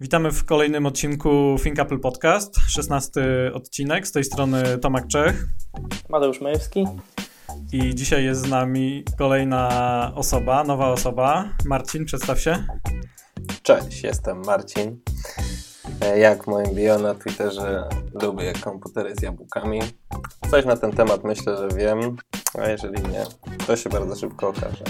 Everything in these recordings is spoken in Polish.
Witamy w kolejnym odcinku Think Apple Podcast, 16 odcinek. Z tej strony Tomek Czech. Mateusz Majewski. I dzisiaj jest z nami kolejna osoba, nowa osoba. Marcin, przedstaw się. Cześć, jestem Marcin. E, jak w moim bio na Twitterze lubię komputery z jabłkami. Coś na ten temat myślę, że wiem, a jeżeli nie, to się bardzo szybko okaże.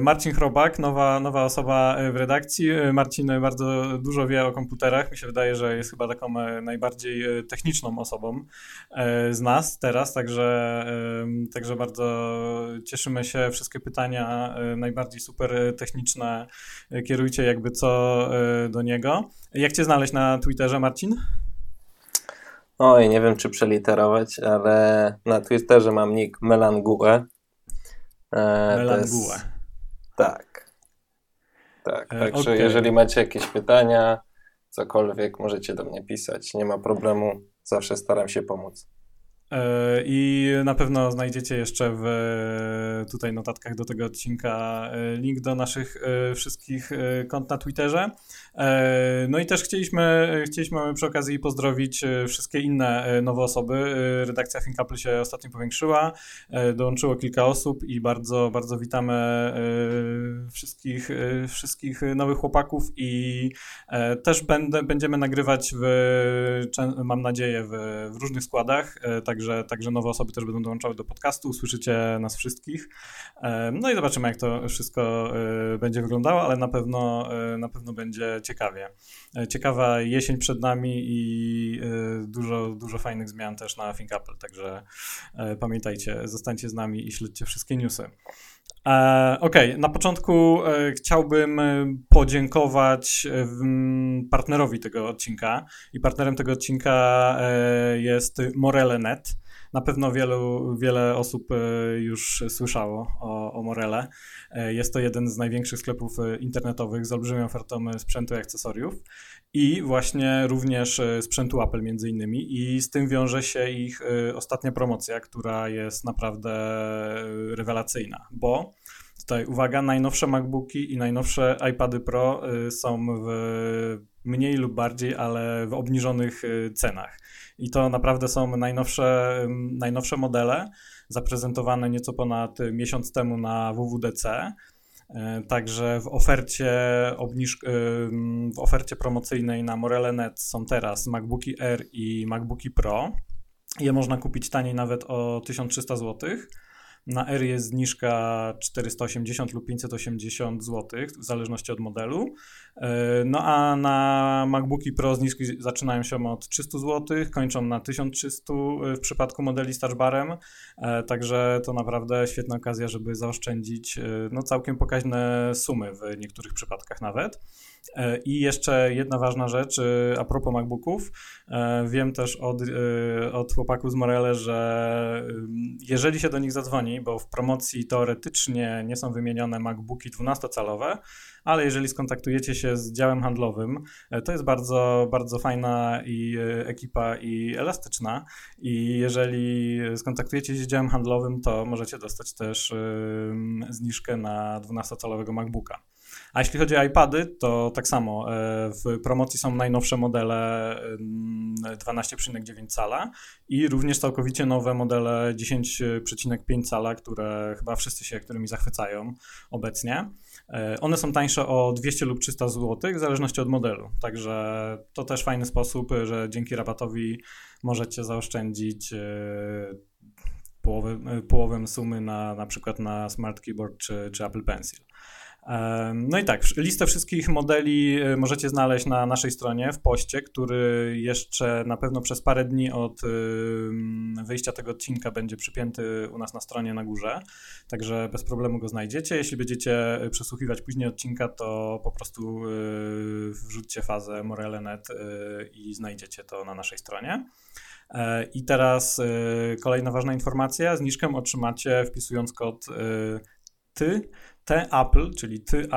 Marcin Chrobak, nowa, nowa osoba w redakcji. Marcin bardzo dużo wie o komputerach. Mi się wydaje, że jest chyba taką e, najbardziej e, techniczną osobą e, z nas teraz, także, także bardzo cieszymy się. Wszystkie pytania najbardziej super techniczne kierujcie jakby co do niego. Jak cię znaleźć na Twitterze, Marcin? Oj, nie wiem czy przeliterować, ale na Twitterze mam nick Melangue. Melangue. Tak. Tak, e, także okay. jeżeli macie jakieś pytania, cokolwiek, możecie do mnie pisać. Nie ma problemu, zawsze staram się pomóc. E, I na pewno znajdziecie jeszcze w tutaj notatkach do tego odcinka e, link do naszych wszystkich kont na Twitterze. No i też chcieliśmy, chcieliśmy przy okazji pozdrowić wszystkie inne nowe osoby. Redakcja ThinkApple się ostatnio powiększyła, dołączyło kilka osób i bardzo, bardzo witamy wszystkich, wszystkich nowych chłopaków i też będę, będziemy nagrywać w, mam nadzieję, w, w różnych składach, także, także nowe osoby też będą dołączały do podcastu, usłyszycie nas wszystkich. No i zobaczymy, jak to wszystko będzie wyglądało, ale na pewno, na pewno będzie ciekawie. E, ciekawa jesień przed nami i e, dużo, dużo fajnych zmian też na Think Apple, także e, pamiętajcie, zostańcie z nami i śledźcie wszystkie newsy. Okej, okay. na początku chciałbym podziękować partnerowi tego odcinka i partnerem tego odcinka jest Morele.net. Na pewno wielu, wiele osób już słyszało o, o Morele. E, jest to jeden z największych sklepów e, internetowych z olbrzymią ofertą e, sprzętu i akcesoriów i właśnie również sprzętu Apple między innymi i z tym wiąże się ich ostatnia promocja, która jest naprawdę rewelacyjna, bo tutaj uwaga, najnowsze MacBooki i najnowsze iPady Pro są w mniej lub bardziej, ale w obniżonych cenach. I to naprawdę są najnowsze, najnowsze modele zaprezentowane nieco ponad miesiąc temu na WWDC. E, także w ofercie, obniż, e, w ofercie promocyjnej na Morele.net są teraz MacBooki R i MacBooki Pro. Je można kupić taniej nawet o 1300 zł. Na R jest zniżka 480 lub 580 zł, w zależności od modelu. E, no a na MacBooki Pro zniżki zaczynają się od 300 zł, kończą na 1300 w przypadku modeli z. E, także to naprawdę świetna okazja, żeby zaoszczędzić e, no, całkiem pokaźne sumy w niektórych przypadkach nawet. E, I jeszcze jedna ważna rzecz e, a propos MacBooków. E, wiem też od, od chłopaków z Morele, że jeżeli się do nich zadzwoni, bo w promocji teoretycznie nie są wymienione MacBooki 12-calowe, ale jeżeli skontaktujecie się z działem handlowym, to jest bardzo, bardzo fajna i ekipa i elastyczna i jeżeli skontaktujecie się z działem handlowym, to możecie dostać też zniżkę na 12-calowego MacBooka. A jeśli chodzi o iPady, to tak samo. E, w promocji są najnowsze modele 12,9 cala i również całkowicie nowe modele 10,5 cala, które chyba wszyscy się którymi zachwycają obecnie. E, one są tańsze o 200 lub 300 zł, w zależności od modelu. Także to też fajny sposób, że dzięki rabatowi możecie zaoszczędzić e, połowę, połowę sumy na na przykład na Smart Keyboard czy, czy Apple Pencil. No i tak, listę wszystkich modeli e, możecie znaleźć na naszej stronie w poście, który jeszcze na pewno przez parę dni od wyjścia tego odcinka będzie przypięty u nas na stronie na górze, także bez problemu go znajdziecie. Jeśli będziecie przesłuchiwać później odcinka, to po prostu e, wrzućcie fazę morele.net e, i znajdziecie to na naszej stronie. I teraz kolejna ważna informacja. Zniżkę otrzymacie wpisując kod ty T Apple, czyli ty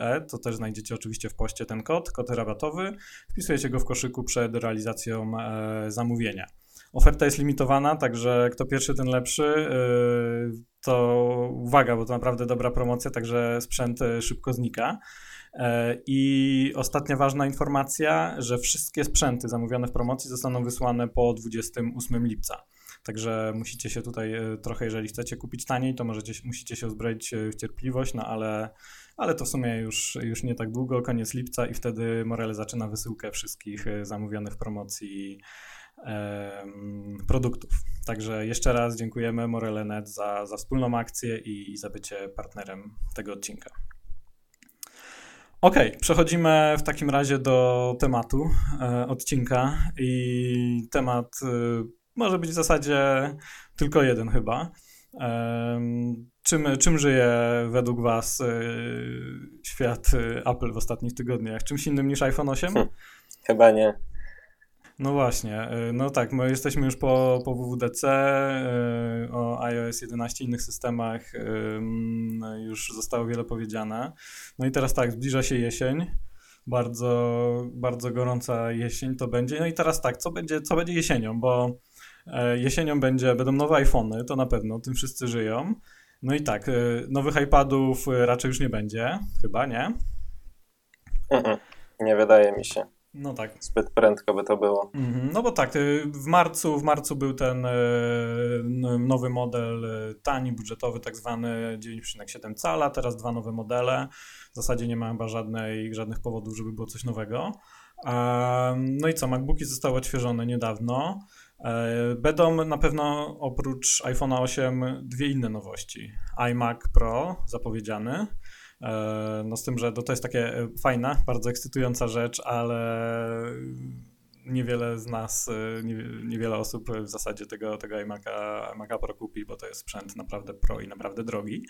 e, to też znajdziecie oczywiście w poście ten kod, kod rabatowy. Wpisujecie go w koszyku przed realizacją e, zamówienia. Oferta jest limitowana, także kto pierwszy, ten lepszy. To uwaga, bo to naprawdę dobra promocja, także sprzęt szybko znika. I ostatnia ważna informacja, że wszystkie sprzęty zamówione w promocji zostaną wysłane po 28 lipca. Także musicie się tutaj e, trochę, jeżeli chcecie kupić taniej, to możecie, musicie się uzbroić e, w cierpliwość, no ale, ale to w sumie już, już nie tak długo, koniec lipca i wtedy Morele zaczyna wysyłkę wszystkich e, zamówionych promocji produktów. Także jeszcze raz dziękujemy Morele.net za, za wspólną akcję i, i za bycie partnerem tego odcinka. Ok, przechodzimy w takim razie do tematu e, odcinka i temat e, może być w zasadzie tylko jeden chyba. Czym, czym żyje według Was e, świat e, Apple w ostatnich tygodniach? Czymś innym niż iPhone 8? Hm, chyba nie. No właśnie, e, no tak, my jesteśmy już po, po WWDC, o iOS 11 i innych systemach już zostało wiele powiedziane. No i teraz tak, zbliża się jesień, bardzo, bardzo gorąca jesień to będzie. No i teraz tak, co będzie, co będzie jesienią, bo jesienią będzie, będą nowe iPhony, to na pewno, tym wszyscy żyją. No i tak, nowych iPadów raczej już nie będzie, chyba, nie? Nie wydaje mi się. No tak. Zbyt prędko by to było. Mhm. No bo tak, w marcu, w marcu był ten nowy model tani, budżetowy, tak zwany 9,7 cala, teraz dwa nowe modele. W zasadzie nie ma chyba żadnej, żadnych powodów, żeby było coś nowego. No i co, MacBooki zostały odświeżone niedawno. E, będą na pewno oprócz iPhone'a 8 dwie inne nowości. iMac Pro zapowiedziany E, no z tym, że to jest takie e, fajna, bardzo ekscytująca rzecz, ale niewiele z nas, niewiele osób w zasadzie tego, tego iMac'a, iMac'a Pro kupi, bo to jest sprzęt naprawdę pro i naprawdę drogi.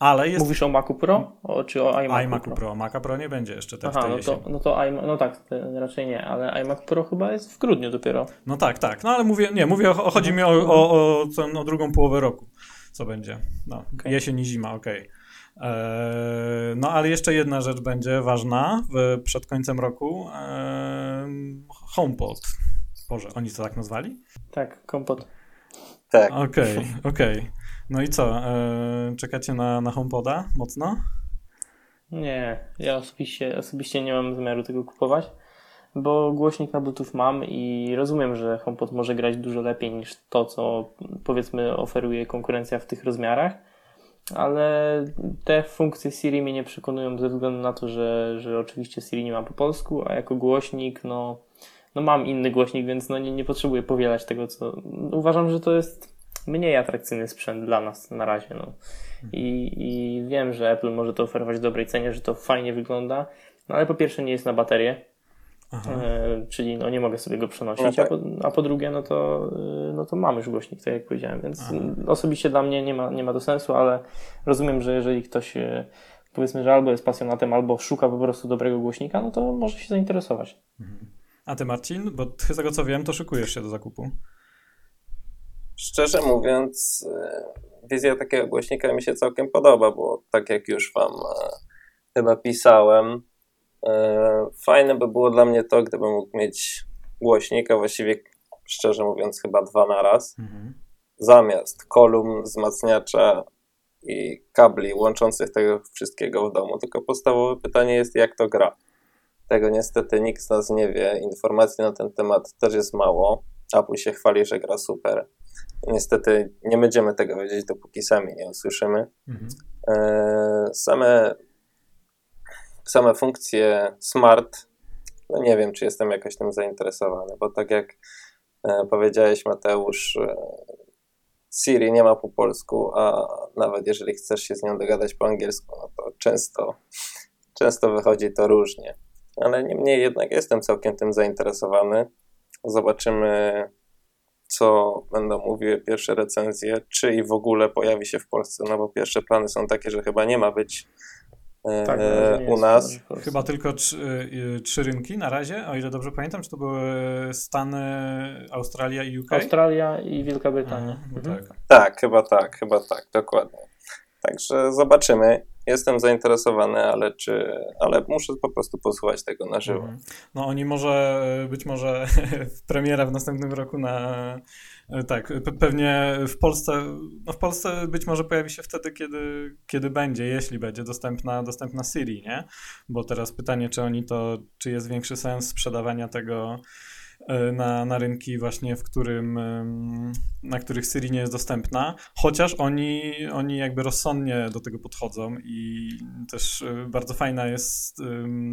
Ale jest... Mówisz o Macu Pro? O, czy o iMacu, iMacu Pro? Pro. Maca Pro nie będzie jeszcze te, Aha, no to, no to iMac, no tak, raczej nie, ale iMac Pro chyba jest w grudniu dopiero. No tak, tak, no ale mówię, nie, mówię, o, chodzi mi o, o, o, o, drugą połowę roku, co będzie, no, okay. jesień i zima, okej. Okay. Eee, no ale jeszcze jedna rzecz będzie ważna w, przed końcem roku. Eee, HomePod. Boże, oni to tak nazwali? Tak, HomePod. Tak. Okej, okay, okej. Okay. No i co? Eee, czekacie na, na HomePoda mocno? Nie, ja osobiście, osobiście nie mam zamiaru tego kupować, bo głośnik na Bluetooth mam i rozumiem, że HomePod może grać dużo lepiej niż to, co powiedzmy oferuje konkurencja w tych rozmiarach ale te funkcje Siri mnie nie przekonują ze względu na to, że, że oczywiście Siri nie ma po polsku, a jako głośnik, no, no mam inny głośnik, więc no nie, nie potrzebuję powielać tego, co. Uważam, że to jest mniej atrakcyjny sprzęt dla nas na razie. No. I, I wiem, że Apple może to oferować w dobrej cenie, że to fajnie wygląda, no ale po pierwsze nie jest na baterię, E, czyli no nie mogę sobie go przenosić, no tak. a, po, a, po, drugie no to, e, no to mam już głośnik, tak jak powiedziałem, więc Aha. osobiście dla mnie nie ma, nie ma to sensu, ale rozumiem, że jeżeli ktoś e, powiedzmy, że albo jest pasjonatem, albo szuka po prostu dobrego głośnika, no to może się zainteresować. Mhm. A ty Marcin, bo ty z tego co wiem, to szykujesz się do zakupu. Szczerze mówiąc, wizja takiego głośnika mi się całkiem podoba, bo tak jak już wam chyba pisałem, E, fajne by było dla mnie to, gdybym mógł mieć głośnik, a właściwie szczerze mówiąc chyba dwa na raz, mhm. zamiast kolumn, wzmacniacza i kabli łączących tego wszystkiego w domu. Tylko podstawowe pytanie jest, jak to gra. Tego niestety nikt z nas nie wie. Informacji na ten temat też jest mało. Apple się chwali, że gra super. Niestety nie będziemy tego wiedzieć, dopóki sami nie usłyszymy. Mhm. E, same same funkcje smart, no nie wiem, czy jestem jakoś tym zainteresowany, bo tak jak e, powiedziałeś, Mateusz, e, Siri nie ma po polsku, a nawet jeżeli chcesz się z nią dogadać po angielsku, no to często, często wychodzi to różnie. Ale niemniej jednak jestem całkiem tym zainteresowany. Zobaczymy, co będą mówiły pierwsze recenzje, czy i w ogóle pojawi się w Polsce, no bo pierwsze plany są takie, że chyba nie ma być tak, e, u nas. Chyba tylko trzy, y, trzy, rynki na razie, o ile dobrze pamiętam, czy to były Stany, Australia i UK? Australia i Wielka Brytania. mhm. tak. tak, chyba tak, chyba tak, dokładnie. Także zobaczymy. Jestem zainteresowany, ale czy, ale muszę po prostu posłuchać tego na żywo. Mhm. No oni może, być może premiera w następnym roku na, tak, pewnie w Polsce, no w Polsce być może pojawi się wtedy, kiedy, kiedy będzie, jeśli będzie dostępna, dostępna Siri, nie? Bo teraz pytanie, czy oni to, czy jest większy sens sprzedawania tego E, na, na rynki właśnie, w którym, na których Syrii nie jest dostępna, chociaż oni, oni jakby rozsądnie do tego podchodzą i też e, bardzo fajna jest,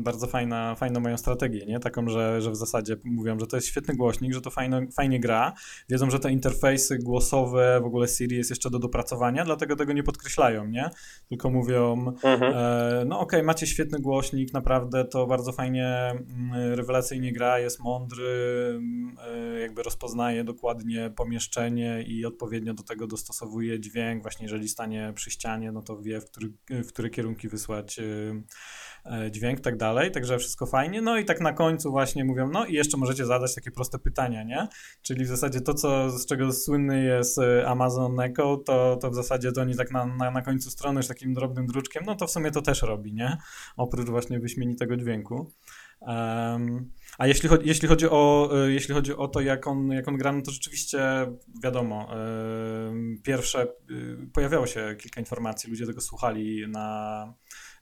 bardzo fajna, fajną mają strategię, nie? Taką, że, że w zasadzie mówią, że to jest świetny głośnik, że to fajno, fajnie gra, wiedzą, że te interfejsy głosowe, w ogóle Siri jest jeszcze do dopracowania, dlatego tego nie podkreślają, nie? Tylko mówią, mhm. e, no okej, okay, macie świetny głośnik, naprawdę to bardzo fajnie, mm, rewelacyjnie gra, jest mądry, E, jakby rozpoznaje dokładnie pomieszczenie i odpowiednio do tego dostosowuje dźwięk. Właśnie jeżeli stanie przy ścianie, no to wie, w, który, w które kierunki wysłać e, e, dźwięk, tak dalej. Także wszystko fajnie. No i tak na końcu właśnie mówią, no i jeszcze możecie zadać takie proste pytania, nie? Czyli w zasadzie to, co, z czego słynny jest Amazon Echo, to, to w zasadzie to oni tak na, na, na końcu strony już takim drobnym druczkiem, no to w sumie to też robi, nie? Oprócz właśnie wyśmienitego dźwięku. Um, a jeśli chodzi, jeśli, chodzi o, e, jeśli chodzi o to, jak on, jak on gra, no to rzeczywiście wiadomo, pierwsze, y, pojawiało się kilka informacji, ludzie tego słuchali na,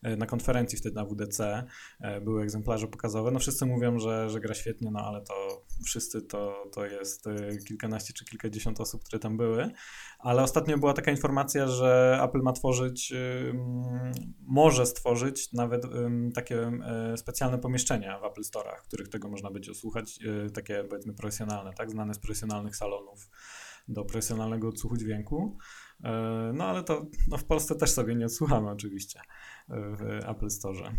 na konferencji wtedy na WDC e, były egzemplarze pokazowe. No wszyscy mówią, że, że gra świetnie, no ale to wszyscy to, to jest e, kilkanaście czy kilkadziesiąt osób, które tam były. Ale ostatnio była taka informacja, że Apple ma tworzyć, może stworzyć nawet takie specjalne pomieszczenia w Apple Store'ach, w których tego można będzie słuchać, takie powiedzmy profesjonalne, tak, znane z profesjonalnych salonów do profesjonalnego odsłuchu dźwięku. No ale to no, w Polsce też sobie nie odsłuchamy oczywiście w Apple Store.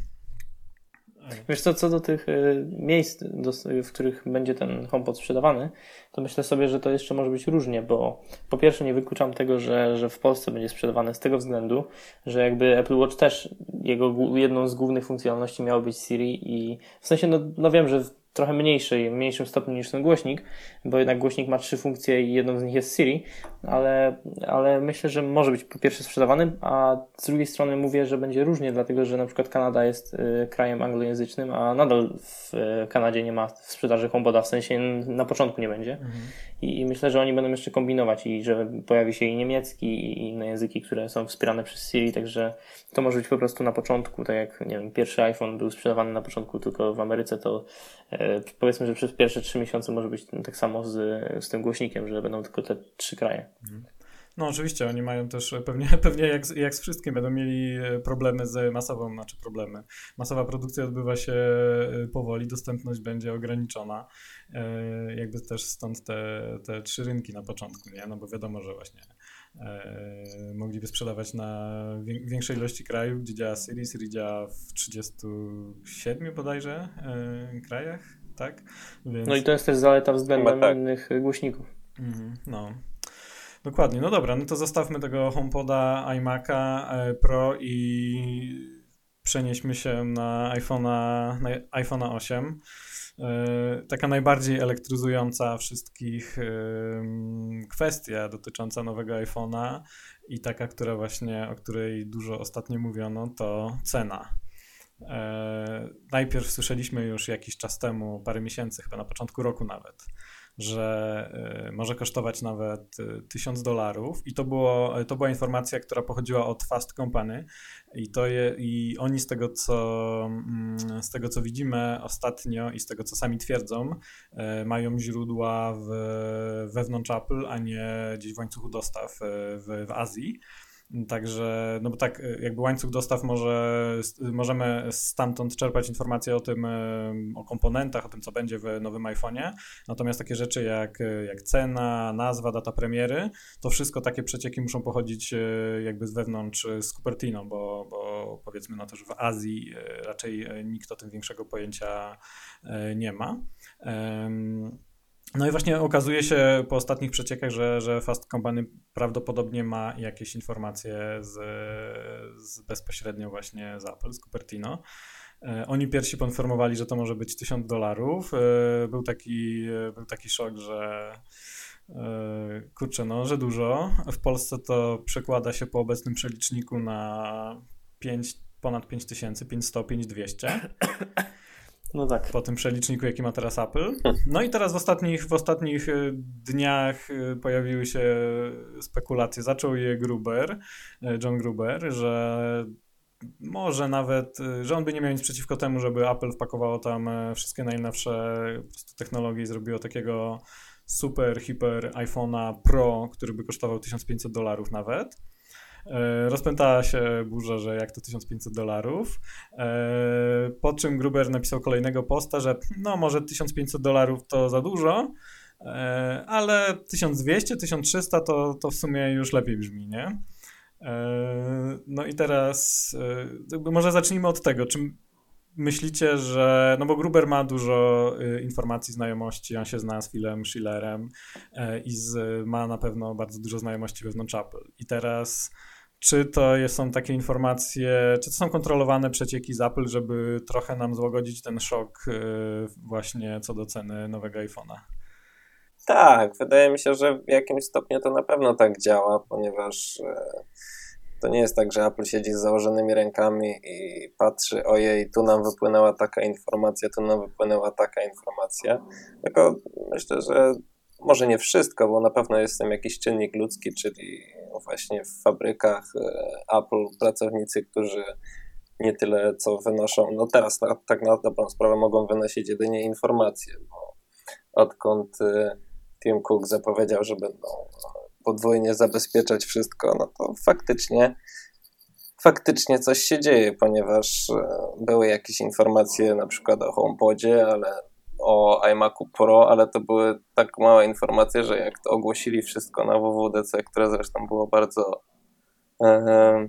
Wiesz co, co do tych miejsc, do, w których będzie ten HomePod sprzedawany, to myślę sobie, że to jeszcze może być różnie, bo po pierwsze nie wykluczam tego, że, że w Polsce będzie sprzedawany z tego względu, że jakby Apple Watch też, jego jedną z głównych funkcjonalności miało być Siri i w sensie, no, no wiem, że trochę mniejszej, mniejszym stopniu niż ten głośnik, bo jednak głośnik ma trzy funkcje i jedną z nich jest Siri, ale, ale myślę, że może być po pierwsze sprzedawany, a z drugiej strony mówię, że będzie różnie, dlatego że na przykład Kanada jest y, krajem anglojęzycznym, a nadal w y, Kanadzie nie ma w sprzedaży HomePoda, w sensie na początku nie będzie. Mhm. I, I, myślę, że oni będą jeszcze kombinować i że pojawi się i niemiecki i inne języki, które są wspierane przez Siri, także to może być po prostu na początku, tak jak nie wiem, pierwszy iPhone był sprzedawany na początku tylko w Ameryce, to e, powiedzmy, że przez pierwsze trzy miesiące może być tak samo z, z tym głośnikiem, że będą tylko te trzy kraje. Mhm. No oczywiście, oni mają też pewnie, pewnie jak, jak z wszystkim będą mieli e, problemy z masową, znaczy problemy. Masowa produkcja odbywa się e, powoli, dostępność będzie ograniczona. E, jakby też stąd te, te trzy rynki na początku, nie? No bo wiadomo, że właśnie mogliby sprzedawać na większej ilości krajów, gdzie działa Siri. Siri działa w 37 bodajże krajach, tak? Więc... No i to jest też zaleta względem tak. innych głośników. Mhm, no. Dokładnie, no dobra, no to zostawmy tego HomePoda, iMac'a e, Pro i przenieśmy się na iPhone'a, na iPhone'a 8. E, taka najbardziej elektryzująca wszystkich kwestia dotycząca nowego iPhone'a i taka, która właśnie, o której dużo ostatnio mówiono, to cena. E, najpierw słyszeliśmy już jakiś czas temu, parę miesięcy, chyba na początku roku nawet, że y, może kosztować nawet 1000 y, dolarów i to, było, to była informacja, która pochodziła od Fast Company i, to je, i oni z tego, co, mm, z tego co widzimy ostatnio i z tego co sami twierdzą, mają źródła w, wewnątrz Apple, a nie gdzieś w łańcuchu dostaw w, w Azji. Także, no bo tak, y, jakby łańcuch dostaw może, możemy stamtąd czerpać informacje o tym, o komponentach, o tym, co będzie w nowym iPhone'ie. Natomiast takie rzeczy jak, y, jak cena, nazwa, data premiery, to wszystko takie przecieki muszą pochodzić jakby z wewnątrz z Cupertino, bo, bo powiedzmy no też w Azji raczej nikt o tym większego pojęcia nie ma. No i właśnie okazuje się po ostatnich przeciekach, że, że Fast Company prawdopodobnie ma jakieś informacje z, z bezpośrednio właśnie z Apple, z Cupertino. E, oni pierwsi poinformowali, że to może być 1000 dolarów. E, był taki, e, był taki szok, że kurczę, no, że dużo. W Polsce to przekłada się po obecnym przeliczniku na 5, ponad 5000, 500, 5200. No tak. Po tym przeliczniku, jaki ma teraz Apple. No i teraz w ostatnich, w ostatnich y, dniach y, pojawiły się spekulacje. Zaczął je Gruber, y, John Gruber, że może nawet, że on by nie miał nic przeciwko temu, żeby Apple wpakowało tam wszystkie najnowsze technologie i zrobiło takiego super, hiper iPhone'a Pro, który by kosztował 1500 dolarów nawet. E, rozpętała się burza, że jak to 1500 dolarów. E, po czym Gruber napisał kolejnego posta, że no może 1500 dolarów to za dużo, e, ale 1200, 1300 to, to w sumie już lepiej brzmi, nie? No i teraz może zacznijmy od tego, czym myślicie, że. No bo Gruber ma dużo y, informacji, znajomości, on się zna z Philem Schillerem y, i z, ma na pewno bardzo dużo znajomości wewnątrz Apple. I teraz. Czy to są takie informacje, czy to są kontrolowane przecieki z Apple, żeby trochę nam złagodzić ten szok y, właśnie co do ceny nowego iPhone'a? Tak, wydaje mi się, że w jakimś stopniu to na pewno tak działa, ponieważ to nie jest tak, że Apple siedzi z założonymi rękami i patrzy, ojej, tu nam wypłynęła taka informacja, tu nam wypłynęła taka informacja. Tylko myślę, że może nie wszystko, bo na pewno jest tam jakiś czynnik ludzki, czyli właśnie w fabrykach e, Apple pracownicy, którzy nie tyle co wynoszą, no teraz na, tak na dobrą sprawę mogą wynosić jedynie informacje, bo odkąd e, Tim Cook zapowiedział, że będą podwójnie zabezpieczać wszystko, no to faktycznie faktycznie coś się dzieje, ponieważ e, były jakieś informacje na przykład o HomePodzie, ale o iMacu Pro, ale to były tak małe informacje, że jak to ogłosili wszystko na WWDC, które zresztą było bardzo e,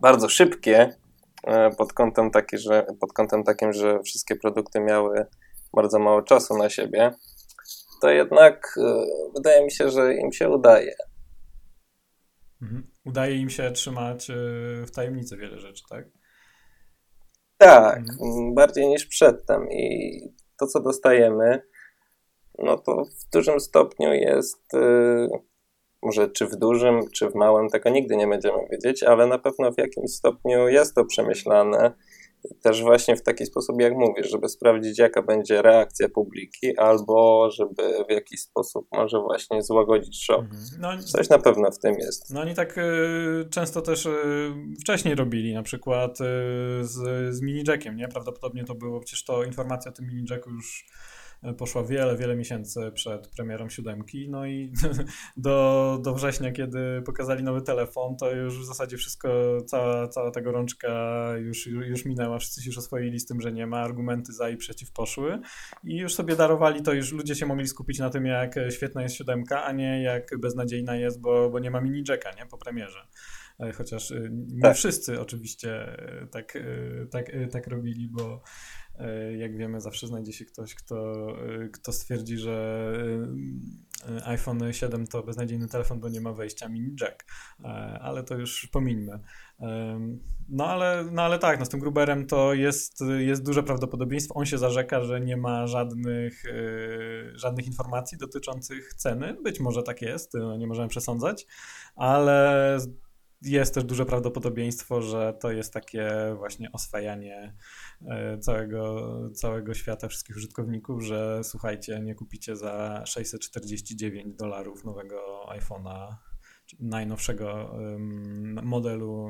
bardzo szybkie e, pod kątem, taki, że, pod kątem takim, że wszystkie produkty miały bardzo mało czasu na siebie, to jednak e, wydaje mi się, że im się udaje. Mhm. Udaje im się trzymać e, w tajemnicy wiele rzeczy, tak? Tak, mhm. bardziej niż przedtem. I to, co dostajemy, no to w dużym stopniu jest, e, może czy w dużym, czy w małym, tego nigdy nie będziemy wiedzieć, ale na pewno w jakimś stopniu jest to przemyślane też właśnie w taki sposób, jak mówisz, żeby sprawdzić, jaka będzie reakcja publiki, albo żeby w jakiś sposób może właśnie złagodzić szok. Mhm. No, Coś na pewno w tym jest. No oni tak y, często też y, wcześniej robili, na przykład y, z, z mini jackiem, nie? Prawdopodobnie to było, przecież to informacja o tym mini jacku już poszła wiele, wiele miesięcy przed premierą siódemki. No i do, do września, kiedy pokazali nowy telefon, to już w zasadzie wszystko, cała, cała ta gorączka już, już minęła. Wszyscy się już oswoili z tym, że nie ma, argumenty za i przeciw poszły i już sobie darowali to, już ludzie się mogli skupić na tym, jak świetna jest siódemka, a nie jak beznadziejna jest, bo, bo nie ma mini jacka, nie, po premierze e, chociaż e, nie tak. wszyscy oczywiście e, tak, tak, tak robili, bo jak wiemy, zawsze znajdzie się ktoś, kto, e, kto stwierdzi, że e, iPhone 7 to beznadziejny telefon, bo nie ma wejścia mini jack. Ale to już pomińmy. No ale, no ale tak, no z tym Gruberem to jest, jest duże prawdopodobieństwo. On się zarzeka, że nie ma żadnych, żadnych informacji dotyczących ceny. Być może tak jest, no nie możemy przesądzać, ale jest też duże prawdopodobieństwo, że to jest takie właśnie oswajanie e, całego, całego świata, wszystkich użytkowników, że słuchajcie, nie kupicie za 649 dolarów nowego iPhone'a, najnowszego modelu,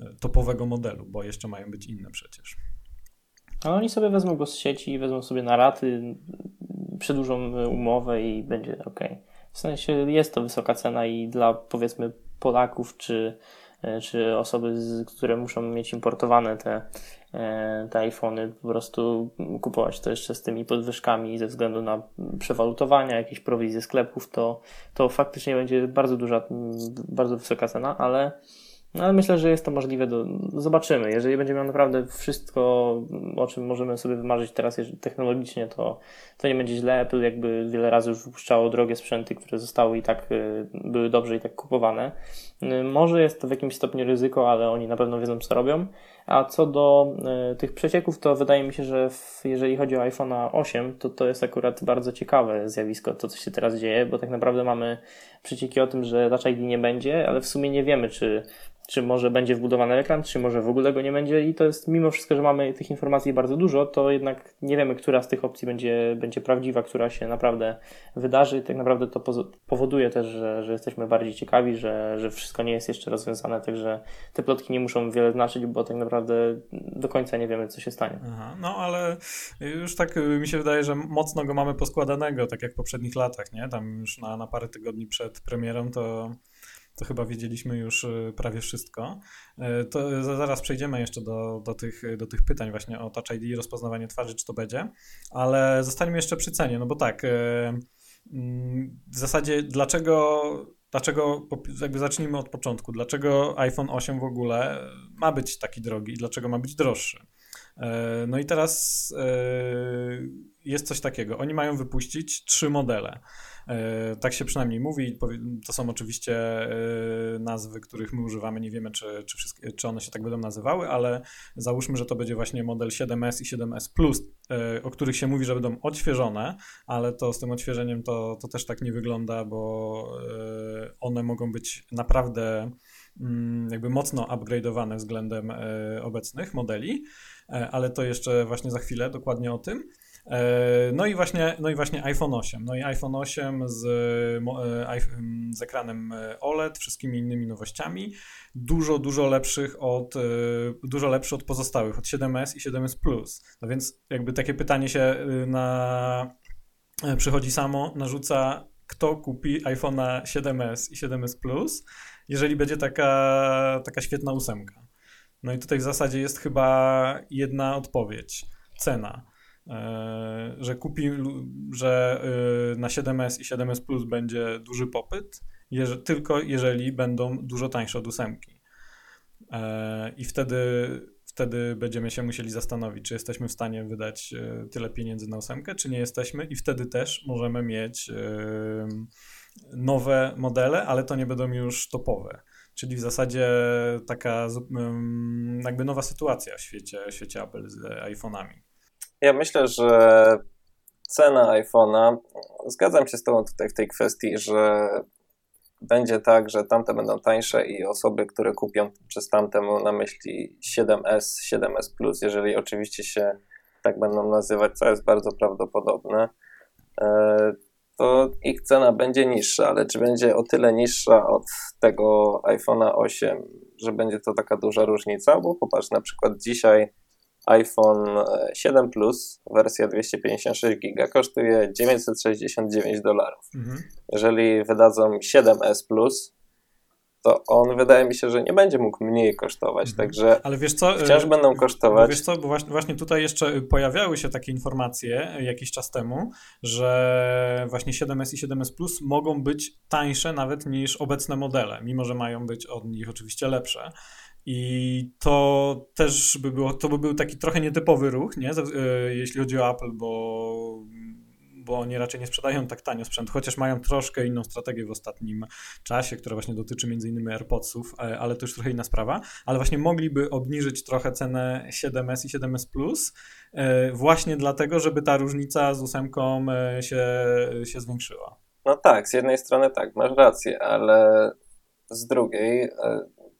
e, topowego modelu, bo jeszcze mają być inne przecież. A oni sobie wezmą go z sieci, wezmą sobie na raty, przedłużą umowę i będzie ok. W sensie jest to wysoka cena i dla powiedzmy Polaków czy, e, czy osoby, które muszą mieć importowane te, e, te iPhony, po prostu kupować to jeszcze z tymi podwyżkami ze względu na przewalutowania, jakieś prowizje sklepów, to, to faktycznie będzie bardzo duża, bardzo wysoka cena, ale no ale myślę, że jest to możliwe. Do... Zobaczymy. Jeżeli będzie miał naprawdę wszystko, o czym możemy sobie wymarzyć teraz technologicznie, to, to nie będzie źle. Apple jakby wiele razy już wypuszczało drogie sprzęty, które zostały i tak y, były dobrze i tak kupowane. Y, może jest to w jakimś stopniu ryzyko, ale oni na pewno wiedzą, co robią. A co do y, tych przecieków, to wydaje mi się, że w, jeżeli chodzi o iPhone'a 8, to to jest akurat bardzo ciekawe zjawisko, to co się teraz dzieje, bo tak naprawdę mamy przecieki o tym, że Touch ID nie będzie, ale w sumie nie wiemy, czy czy może będzie wbudowany ekran, czy może w ogóle go nie będzie i to jest mimo wszystko, że mamy tych informacji bardzo dużo, to jednak nie wiemy, która z tych opcji będzie, będzie prawdziwa, która się naprawdę wydarzy. Tak naprawdę to powoduje też, że, że jesteśmy bardziej ciekawi, że, że wszystko nie jest jeszcze rozwiązane, także te plotki nie muszą wiele znaczyć, bo tak naprawdę do końca nie wiemy, co się stanie. Aha, no ale już tak y, mi się wydaje, że mocno go mamy poskładanego, tak jak w poprzednich latach, nie? Tam już na, na parę tygodni przed premierą to to chyba wiedzieliśmy już y, prawie wszystko. Y, to zaraz przejdziemy jeszcze do, do, tych, do tych pytań właśnie o Touch ID rozpoznawanie twarzy, czy to będzie, ale zostańmy jeszcze przy cenie, no bo tak, mm, w zasadzie dlaczego Dlaczego, jakby zacznijmy od początku, dlaczego iPhone 8 w ogóle ma być taki drogi i dlaczego ma być droższy? No i teraz jest coś takiego. Oni mają wypuścić trzy modele. E, tak się przynajmniej mówi. To są oczywiście e, nazwy, których my używamy. Nie wiemy, czy, czy, wszystkie, czy one się tak będą nazywały, ale załóżmy, że to będzie właśnie model 7S i 7S Plus, e, o których się mówi, że będą odświeżone, ale to z tym odświeżeniem to, to też tak nie wygląda, bo one mogą być naprawdę mm, jakby mocno upgrade'owane względem obecnych modeli, ale to jeszcze właśnie za chwilę dokładnie o tym. E, no i właśnie, no i właśnie iPhone 8. No i iPhone 8 z, e, z ekranem e, OLED, wszystkimi innymi nowościami, dużo, dużo lepszych od, dużo lepszy od pozostałych, od 7S i 7S Plus. No więc jakby takie pytanie się na przychodzi samo, narzuca kto kupi iPhone'a 7S i 7S Plus, jeżeli będzie taka, taka świetna ósemka. No i tutaj w zasadzie jest chyba jedna odpowiedź. Cena. E, że kupi, że e, na 7S i 7S Plus będzie duży popyt, tylko jeżeli będą dużo tańsze od ósemki. E, I wtedy, wtedy będziemy się musieli zastanowić, czy jesteśmy w stanie wydać tyle pieniędzy na ósemkę, czy nie jesteśmy, i wtedy też możemy mieć nowe modele, ale to nie będą już topowe. Czyli w zasadzie taka jakby nowa sytuacja w świecie, w świecie Apple z iPhone'ami. Ja myślę, że cena iPhone'a, zgadzam się z Tobą tutaj w tej kwestii, że będzie tak, że tamte będą tańsze i osoby, które kupią przez tamte mam na myśli 7S, 7S Plus, jeżeli oczywiście się tak będą nazywać, co jest bardzo prawdopodobne, e, to ich cena będzie niższa, ale czy będzie o tyle niższa od tego iPhone'a 8, że będzie to taka duża różnica? Bo popatrz, na przykład dzisiaj iPhone 7 Plus, wersja 256 GB, kosztuje 969 dolarów. Mhm. Jeżeli wydadzą 7S Plus, to on wydaje mi się, że nie będzie mógł mniej kosztować, mhm. także Ale wiesz co, wciąż y, będą kosztować. Wiesz co, bo właśnie, właśnie tutaj jeszcze pojawiały się takie informacje jakiś czas temu, że właśnie 7S i 7S Plus mogą być tańsze nawet niż obecne modele, mimo że mają być od nich oczywiście lepsze. I to też by było, to by był taki trochę nietypowy ruch, nie? E, jeśli chodzi o Apple, bo, bo oni raczej nie sprzedają tak tanio sprzęt, chociaż mają troszkę inną strategię w ostatnim czasie, która właśnie dotyczy innymi AirPodsów, e, ale to już trochę inna sprawa, ale właśnie mogliby obniżyć trochę cenę 7S i 7S Plus e, właśnie dlatego, żeby ta różnica z ósemką się, się zwiększyła. No tak, z jednej strony tak, masz rację, ale z drugiej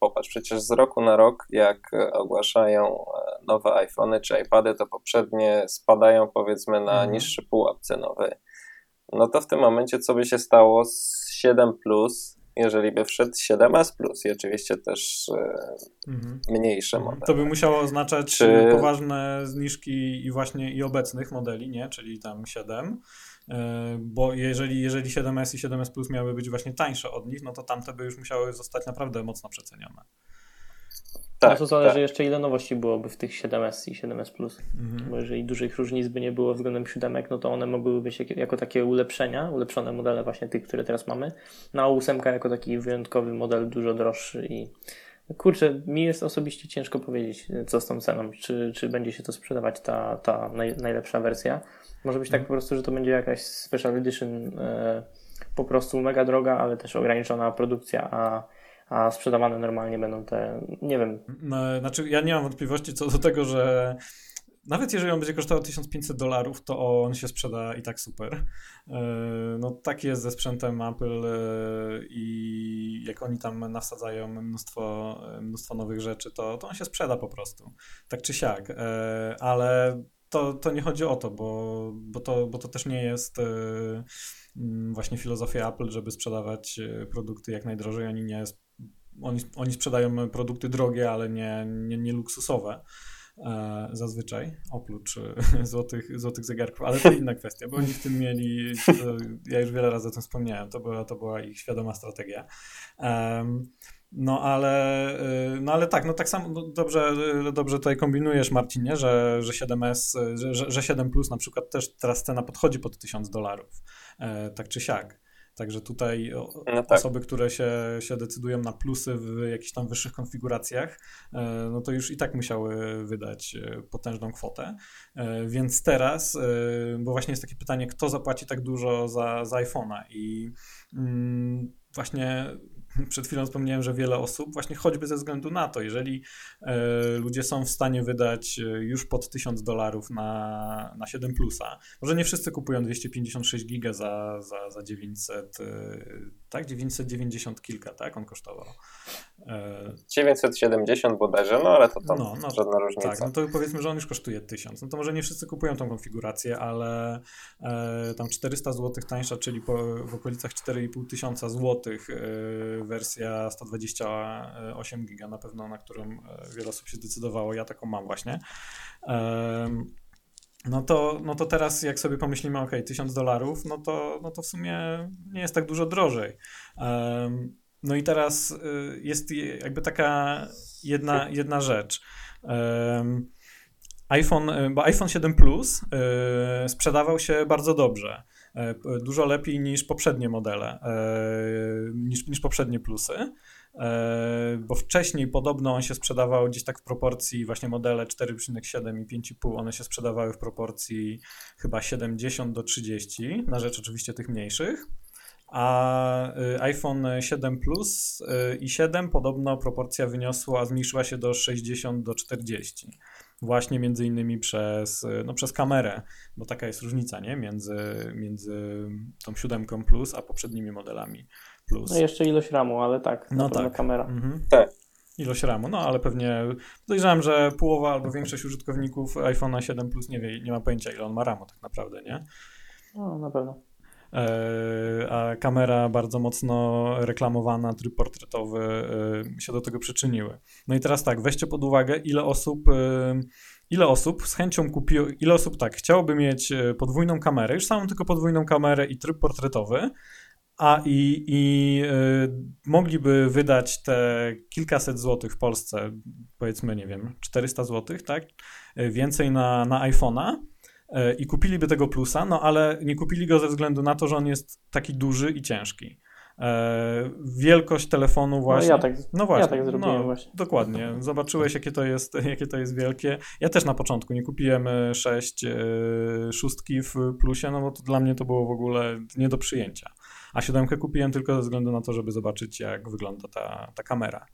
popatrz, przecież z roku na rok, jak ogłaszają e, nowe iPhony czy iPady, to poprzednie spadają powiedzmy na mhm. niższy pułap cenowy. No to w tym momencie co by się stało z 7 Plus, jeżeli by wszedł 7S Plus i oczywiście też e, mhm. mniejsze modele. To by musiało oznaczać czy... poważne zniżki i właśnie i obecnych modeli, nie? Czyli tam 7 E, bo jeżeli, jeżeli 7S i 7S Plus miały być właśnie tańsze od nich, no to tamte by już musiały zostać naprawdę mocno przecenione. Tak, no to zależy tak. jeszcze ile nowości byłoby w tych 7S i 7S Plus. Mhm. Bo jeżeli dużych różnic by nie było względem 7, no to one mogłyby być jako takie ulepszenia, ulepszone modele właśnie tych, które teraz mamy. Na no, 8 jako taki wyjątkowy model, dużo droższy i kurczę, mi jest osobiście ciężko powiedzieć, co z tą ceną, czy, czy będzie się to sprzedawać ta, ta naj, najlepsza wersja. Może być tak po prostu, że to będzie jakaś special edition, e, po prostu mega droga, ale też ograniczona produkcja, a, a sprzedawane normalnie będą te, nie wiem. No, znaczy, ja nie mam wątpliwości co do tego, że nawet jeżeli on będzie kosztował 1500 dolarów, to on się sprzeda i tak super. E, no tak jest ze sprzętem Apple e, i jak oni tam nasadzają mnóstwo, mnóstwo nowych rzeczy, to, to on się sprzeda po prostu. Tak czy siak. E, ale to, to nie chodzi o to, bo, bo, to, bo to też nie jest właśnie filozofia Apple, żeby sprzedawać produkty jak najdrożej. Oni nie oni, oni sprzedają produkty drogie, ale nie, nie, nie luksusowe. E, zazwyczaj, oprócz e, złotych, złotych zegarków, ale to inna kwestia, bo oni w tym mieli, ja już wiele razy o tym wspomniałem, to była, to była ich świadoma strategia. No ale, e, no ale tak, no tak samo no dobrze, dobrze tutaj kombinujesz Marcinie, że, że 7S, że, że 7 Plus na przykład też teraz cena podchodzi pod 1000 dolarów, tak czy siak. Także tutaj no tak. osoby, które się, się decydują na plusy w jakichś tam wyższych konfiguracjach, e, no to już i tak musiały wydać e, potężną kwotę. E, więc teraz, bo właśnie jest takie pytanie, kto zapłaci tak dużo za, za iPhone'a i mm, właśnie przed chwilą wspomniałem, że wiele osób, właśnie choćby ze względu na to, jeżeli e, ludzie są w stanie wydać e, już pod 1000 dolarów na, na 7 plusa, może nie wszyscy kupują 256 giga za, za, za 900, e, tak? 990 kilka, tak? On kosztował. 970 bodajże, no ale to tam no, no, żadna różnica. Tak, no to powiedzmy, że on już kosztuje 1000. No to może nie wszyscy kupują tą konfigurację, ale e, tam 400 zł tańsza, czyli po, w okolicach 4,5 tysiąca złotych e, wersja 128 giga na pewno, na którą e, wiele osób się zdecydowało. Ja taką mam właśnie. No to, no to teraz jak sobie pomyślimy, ok, 1000 dolarów, no to, no to w sumie nie jest tak dużo drożej. no i teraz y, jest jakby taka jedna, jedna rzecz. iPhone, y, bo iPhone 7 Plus y, sprzedawał się bardzo dobrze. E, dużo lepiej niż poprzednie modele, e, niż, niż poprzednie plusy. E, bo wcześniej podobno on się sprzedawał gdzieś tak w proporcji właśnie modele 4,7 i 5,5, one się sprzedawały w proporcji chyba 70 do 30, na rzecz oczywiście tych mniejszych. A iPhone 7 Plus i 7 podobno proporcja wyniosła, zmniejszyła się do 60 do 40 właśnie między innymi przez, no, przez kamerę, bo taka jest różnica nie? Między, między tą siódemką plus a poprzednimi modelami plus. No jeszcze ilość RAMu, ale tak, no tak. kamera. Mhm. Tak. Ilość RAMu, no ale pewnie podejrzewam, że połowa albo większość użytkowników iPhone'a 7 Plus nie wie, nie ma pojęcia ile on ma RAMu tak naprawdę, nie? No, na pewno. E, a kamera bardzo mocno reklamowana, tryb portretowy e, się do tego przyczyniły. No i teraz tak, weźcie pod uwagę, ile osób, e, ile osób z chęcią kupiło, ile osób tak, chciałoby mieć podwójną kamerę, już samą tylko podwójną kamerę i tryb portretowy, a i, i y, mogliby wydać te kilkaset złotych w Polsce, powiedzmy, nie wiem, 400 złotych, tak? Więcej na, na iPhone'a, E, i kupiliby tego plusa, no ale nie kupili go ze względu na to, że on jest taki duży i ciężki. E, wielkość telefonu właśnie. No ja tak, no właśnie, ja tak zrobiłem no, właśnie. Dokładnie. Zobaczyłeś, jakie to, jest, jakie to jest wielkie. Ja też na początku nie kupiłem 6 e, szóstki w plusie, no bo to dla mnie to było w ogóle nie do przyjęcia. A siódemkę kupiłem tylko ze względu na to, żeby zobaczyć, jak wygląda ta, ta kamera.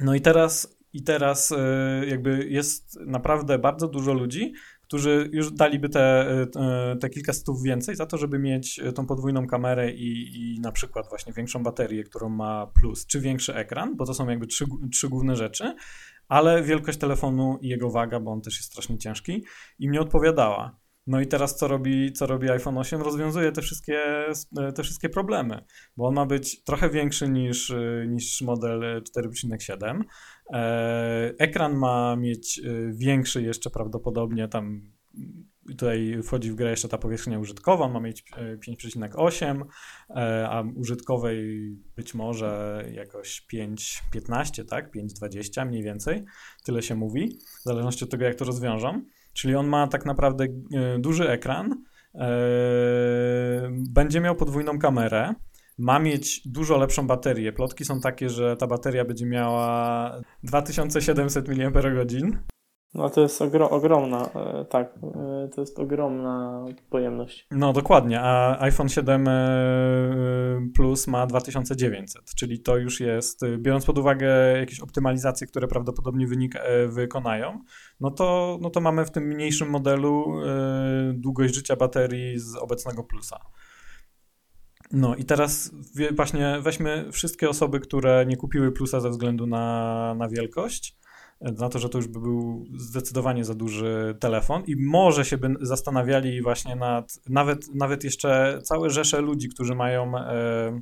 No i teraz i teraz e, jakby jest naprawdę bardzo dużo ludzi, którzy już daliby te, e, te kilka stów więcej za to, żeby mieć tą podwójną kamerę i, i na przykład właśnie większą baterię, którą ma plus, czy większy ekran, bo to są jakby trzy, trzy główne rzeczy, ale wielkość telefonu i jego waga, bo on też jest strasznie ciężki, im nie odpowiadała. No i teraz co robi, co robi iPhone 8? Rozwiązuje te wszystkie, te wszystkie problemy, bo on ma być trochę większy niż, niż model 4.7. E, ekran ma mieć e, większy jeszcze prawdopodobnie tam tutaj wchodzi w grę jeszcze ta powierzchnia użytkowa, ma mieć 5,8, e, a użytkowej być może jakoś 5,15, tak? 5,20 mniej więcej, tyle się mówi, w zależności od tego, jak to rozwiążą. Czyli on ma tak naprawdę e, duży ekran, e, będzie miał podwójną kamerę, ma mieć dużo lepszą baterię. Plotki są takie, że ta bateria będzie miała 2700 mAh. No to jest ogro ogromna, e, tak, e, to jest ogromna pojemność. No dokładnie, a iPhone 7 e, Plus ma 2900, czyli to już jest, biorąc pod uwagę jakieś optymalizacje, które prawdopodobnie wynik, wykonają, no to, no to mamy w tym mniejszym modelu długość życia baterii z obecnego Plusa. No i teraz właśnie weźmy wszystkie osoby, które nie kupiły Plusa ze względu na, na wielkość, na to, że to już by był zdecydowanie za duży telefon i może się by zastanawiali właśnie nad, nawet, nawet jeszcze całe rzesze ludzi, którzy mają e,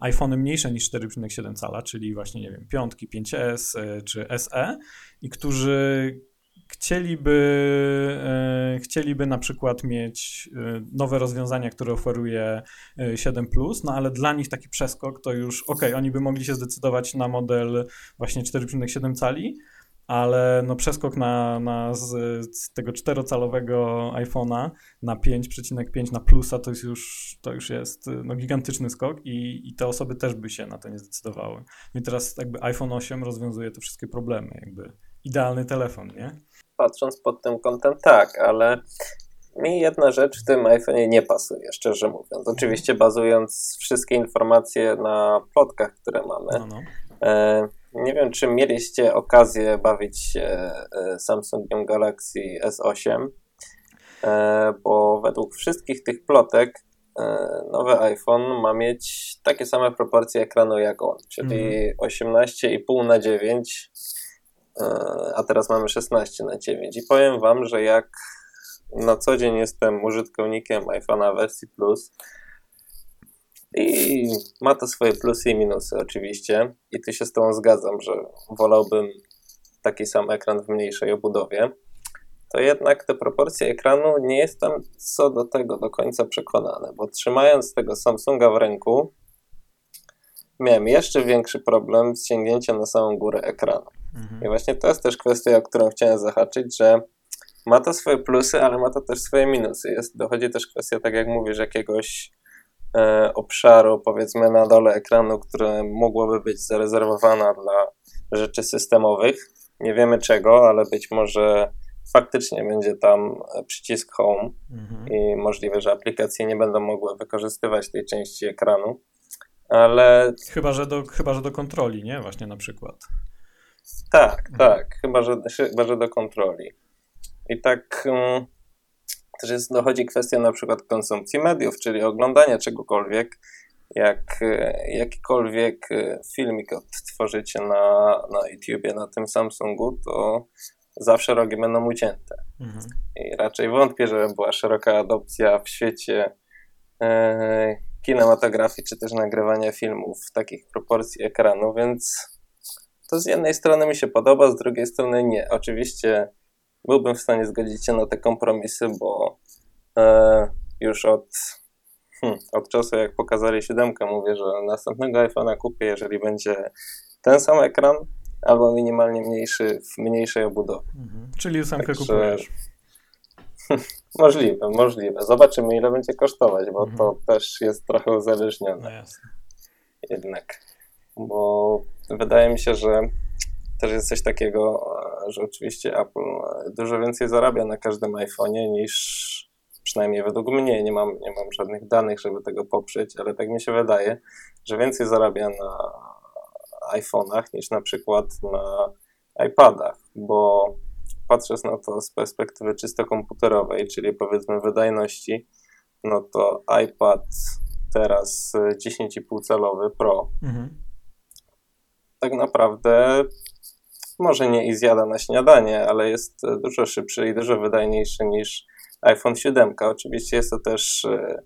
iPhony mniejsze niż 4,7 cala, czyli właśnie, nie wiem, piątki, 5S e, czy SE i którzy chcieliby, e, chcieliby na przykład mieć e, nowe rozwiązania, które oferuje 7, e, no ale dla nich taki przeskok to już ok, oni by mogli się zdecydować na model właśnie 4,7 cali, ale no przeskok na, na z, z tego czterocalowego iPhone'a na 5,5 na plusa to jest już, to już jest no, gigantyczny skok i, i te osoby też by się na to nie zdecydowały. No i teraz jakby iPhone 8 rozwiązuje te wszystkie problemy, jakby idealny telefon, nie? Patrząc pod tym kątem tak, ale mi jedna rzecz w tym iPhone'ie nie pasuje, szczerze mówiąc. Oczywiście bazując wszystkie informacje na plotkach, które mamy. No, no. E nie wiem, czy mieliście okazję bawić się e, Samsungiem Galaxy S8, e, bo według wszystkich tych plotek e, nowy iPhone ma mieć takie same proporcje ekranu jak on, czyli mm. 18,5 na 9, a teraz mamy 16 na 9. I powiem Wam, że jak na co dzień jestem użytkownikiem iPhone'a wersji Plus, i ma to swoje plusy i minusy oczywiście. I tu się z Tobą zgadzam, że wolałbym taki sam ekran w mniejszej obudowie. To jednak te proporcje ekranu nie jestem co do tego do końca przekonany, bo trzymając tego Samsunga w ręku, miałem jeszcze większy problem z sięgnięciem na samą górę ekranu. Mhm. I właśnie to jest też kwestia, o którą chciałem zahaczyć, że ma to swoje plusy, ale ma to też swoje minusy. Jest, dochodzi też kwestia, tak jak mówisz, jakiegoś obszaru, powiedzmy na dole ekranu, które mogłoby być zarezerwowana dla rzeczy systemowych. Nie wiemy czego, ale być może faktycznie będzie tam przycisk Home mhm. i możliwe, że aplikacje nie będą mogły wykorzystywać tej części ekranu. Ale. Chyba, że do, chyba, że do kontroli, nie? Właśnie na przykład. Tak, mhm. tak. Chyba że, chyba, że do kontroli. I tak. Um, też jest, dochodzi kwestia na przykład konsumpcji mediów, czyli oglądania czegokolwiek. Jak e, jakikolwiek e, filmik odtworzycie na, na YouTubie, na tym Samsungu, to zawsze rogi będą ucięte. Mhm. I raczej wątpię, żeby była szeroka adopcja w świecie e, kinematografii, czy też nagrywania filmów w takich proporcji ekranu, więc to z jednej strony mi się podoba, z drugiej strony nie. Oczywiście byłbym w stanie zgodzić się na te kompromisy, bo e, już od, hmm, od czasu jak pokazali siódemkę mówię, że następnego iPhone'a kupię, jeżeli będzie ten sam ekran albo minimalnie mniejszy w mniejszej obudowie. Mhm. Czyli ósemkę Także... kupujesz. możliwe, możliwe. Zobaczymy ile będzie kosztować, bo mhm. to też jest trochę uzależnione. No jasne. Jednak. Bo wydaje mi się, że też jest coś takiego, że oczywiście Apple dużo więcej zarabia na każdym iPhone'ie niż przynajmniej według mnie, nie mam, nie mam żadnych danych, żeby tego poprzeć, ale tak mi się wydaje, że więcej zarabia na iPhone'ach niż na przykład na iPadach, bo patrząc na to z perspektywy czysto komputerowej, czyli powiedzmy wydajności, no to iPad teraz 10,5 calowy Pro mhm. tak naprawdę może nie i zjada na śniadanie, ale jest dużo szybszy i dużo wydajniejszy niż iPhone 7. Oczywiście jest to też e,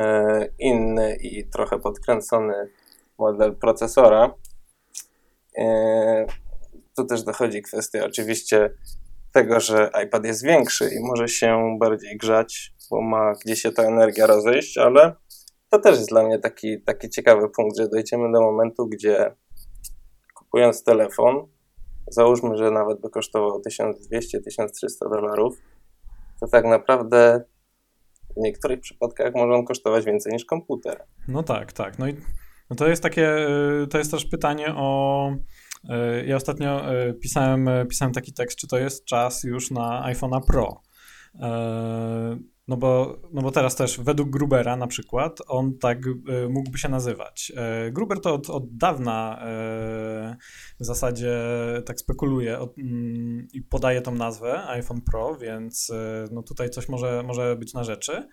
e, inny i trochę podkręcony model procesora. E, tu też dochodzi kwestia oczywiście tego, że iPad jest większy i może się bardziej grzać, bo ma gdzie się ta energia rozejść, ale to też jest dla mnie taki, taki ciekawy punkt, że dojdziemy do momentu, gdzie kupując telefon, załóżmy, że nawet by kosztował 1200-1300 dolarów, to tak naprawdę w niektórych przypadkach może on kosztować więcej niż komputer. No tak, tak. No i no to jest takie, y, to jest też pytanie o Ja ostatnio pisałem, pisałem taki tekst, czy to jest czas już na iPhone'a Pro. No bo, no bo teraz też według Grubera na przykład on tak y, mógłby się nazywać. Y, Gruber to od, od dawna y, w zasadzie tak spekuluje od, mm, i podaje tą nazwę iPhone Pro, więc no tutaj coś może, może być na rzeczy.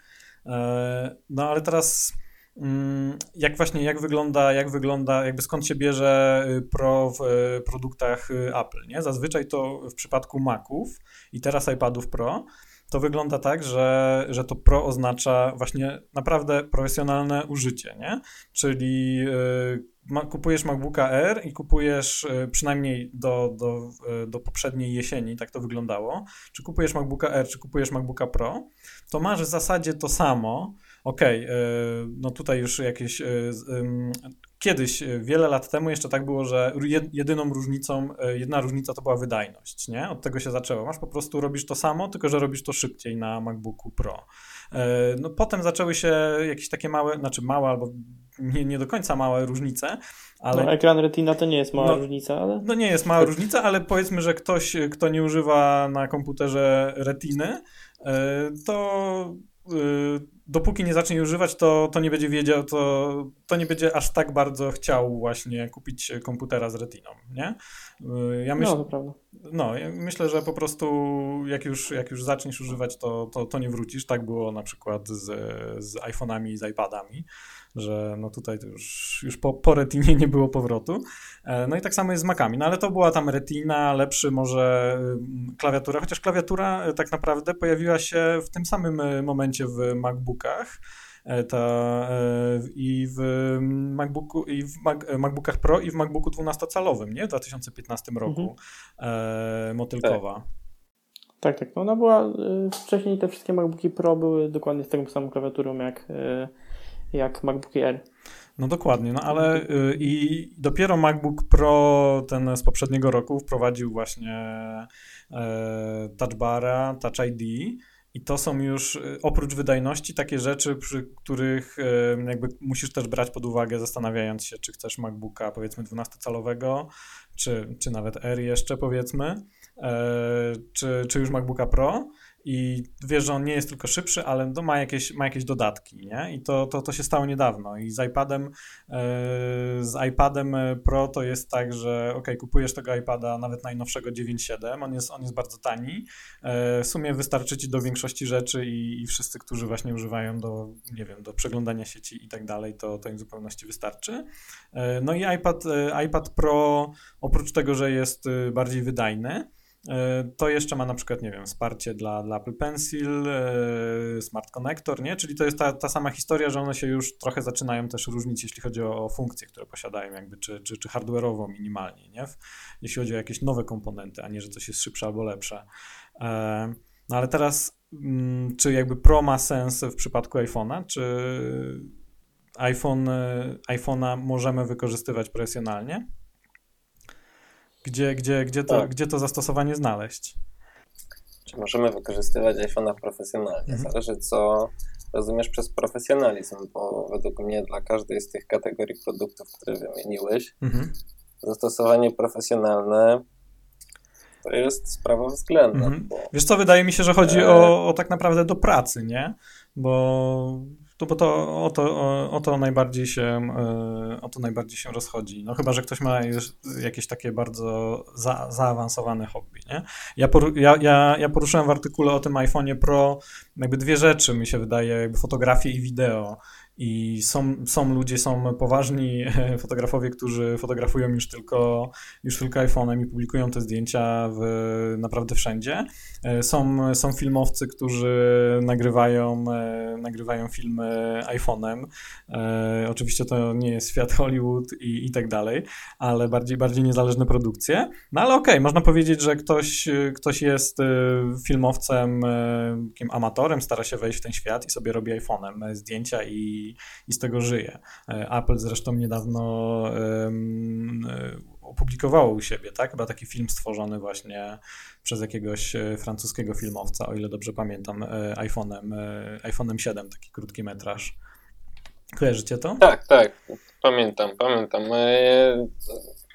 No ale teraz mm, jak właśnie, jak wygląda, jak wygląda, jakby skąd się bierze Pro w produktach Apple, nie? Zazwyczaj to w przypadku Maców i teraz iPadów Pro to wygląda tak, że, że to pro oznacza właśnie naprawdę profesjonalne użycie, nie? Czyli y, kupujesz MacBooka R i kupujesz y, przynajmniej do, do, y, do poprzedniej jesieni, tak to wyglądało, czy kupujesz MacBooka R, czy kupujesz MacBooka Pro, to masz w zasadzie to samo, okej, okay, no tutaj już jakieś kiedyś, e, wiele lat temu jeszcze tak było, że jedyną różnicą, e, jedna różnica to była wydajność, nie? Od tego się zaczęło. Masz po prostu, robisz to samo, tylko że robisz to szybciej na MacBooku Pro. E, no potem zaczęły się jakieś takie małe, znaczy małe albo nie, nie do końca małe różnice, ale... No, ekran Retina to nie jest mała no, różnica, ale... No nie jest mała różnica, ale powiedzmy, że ktoś, kto nie używa na komputerze Retiny, to dopóki nie zacznie używać, to, to nie będzie wiedział, to, to nie będzie aż tak bardzo chciał właśnie kupić komputera z retiną, nie? Ja myśl, no, to prawda. No, ja myślę, że po prostu jak już, jak już zaczniesz używać, to, to, to nie wrócisz. Tak było na przykład z, z iPhone'ami i z iPadami że no tutaj to już, już po, po retinie nie było powrotu. E, no i tak samo jest z Macami, no ale to była tam retina, lepszy może mm, klawiatura, chociaż klawiatura e, tak naprawdę pojawiła się w tym samym e, momencie w MacBookach. Ta, i w MacBooku, i w Mac, MacBookach Pro i w MacBooku 12-calowym, nie? W 2015 roku mhm. motylkowa. Tak. tak, tak. No ona była, wcześniej te wszystkie MacBooki Pro były dokładnie z taką samą klawiaturą jak jak MacBook Air. No dokładnie, no ale i dopiero MacBook Pro ten z poprzedniego roku wprowadził właśnie y, Touch Bara, Touch ID i to są już y, oprócz wydajności takie rzeczy, przy których y, jakby musisz też brać pod uwagę, zastanawiając się, czy chcesz MacBooka powiedzmy 12-calowego, czy, czy nawet Air jeszcze powiedzmy, y, czy, czy już MacBooka Pro i wiesz, że on nie jest tylko szybszy, ale ma jakieś, ma jakieś dodatki, nie? I to, to, to się stało niedawno. I z iPadem, yy, z iPadem Pro to jest tak, że ok, kupujesz tego iPada nawet najnowszego 9.7, on jest, on jest bardzo tani. Yy, w sumie wystarczy ci do większości rzeczy i, i wszyscy, którzy właśnie używają do, nie wiem, do przeglądania sieci i tak dalej, to, to im w zupełności wystarczy. Yy, no i iPad, iPad Pro, oprócz tego, że jest bardziej wydajny, E, to jeszcze ma na przykład, nie wiem, wsparcie dla, dla Apple Pencil, e, Smart Connector, nie? Czyli to jest ta, ta sama historia, że one się już trochę zaczynają też różnić, jeśli chodzi o, o funkcje, które posiadają, jakby, czy, czy, czy hardware'owo minimalnie, nie? Jeśli chodzi o jakieś nowe komponenty, a nie, że coś jest szybsze albo lepsze. E, no ale teraz, mm, czy jakby Pro ma sens w przypadku iPhone'a, czy iPhone, iPhone'a możemy wykorzystywać profesjonalnie? Gdzie, gdzie, gdzie, to, tak. gdzie to zastosowanie znaleźć? Czy możemy wykorzystywać iPhone'a profesjonalnie? Mhm. Zależy, co rozumiesz przez profesjonalizm, bo według mnie dla każdej z tych kategorii produktów, które wymieniłeś, mhm. zastosowanie profesjonalne to jest sprawa względna. Mhm. Wiesz co, wydaje mi się, że chodzi e... o, o tak naprawdę do pracy, nie? Bo to, bo to o, to o, o, to najbardziej się, e, o to najbardziej się rozchodzi. No chyba, że ktoś ma jakieś takie bardzo za, zaawansowane hobby, nie? Ja, poru, ja, ja, ja poruszyłem w artykule o tym iPhone'ie Pro jakby dwie rzeczy, mi się wydaje, jakby fotografię i wideo. I są, są ludzie, są poważni fotografowie, którzy fotografują już tylko, już tylko iPhone'em i publikują te zdjęcia w, naprawdę wszędzie. E, są, są filmowcy, którzy nagrywają, e, nagrywają filmy iPhone'em. E, oczywiście to nie jest świat Hollywood i, i tak dalej, ale bardziej, bardziej niezależne produkcje. No ale okej, okay, można powiedzieć, że ktoś, ktoś jest filmowcem, takim amatorem, stara się wejść w ten świat i sobie robi iPhone'em zdjęcia i i, z tego żyje. Apple zresztą niedawno um, opublikowało u siebie, tak? Chyba taki film stworzony właśnie przez jakiegoś e, francuskiego filmowca, o ile dobrze pamiętam, iPhone'em, iPhone'em 7, taki krótki metraż. Kojarzycie to? Tak, tak, pamiętam, pamiętam.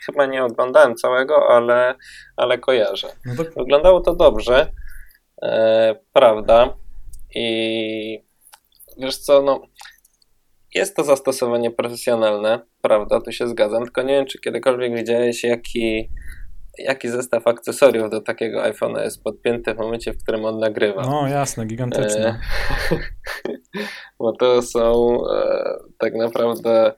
chyba nie oglądałem całego, ale, ale kojarzę. No to Wyglądało to dobrze, e, prawda? I wiesz co, no jest to zastosowanie profesjonalne, prawda? Tu się zgadzam, tylko nie wiem, czy kiedykolwiek widziałeś, jaki, jaki zestaw akcesoriów do takiego iPhone'a jest podpięty w momencie, w którym on nagrywa. no jasne, gigantyczne. Bo to są e, tak naprawdę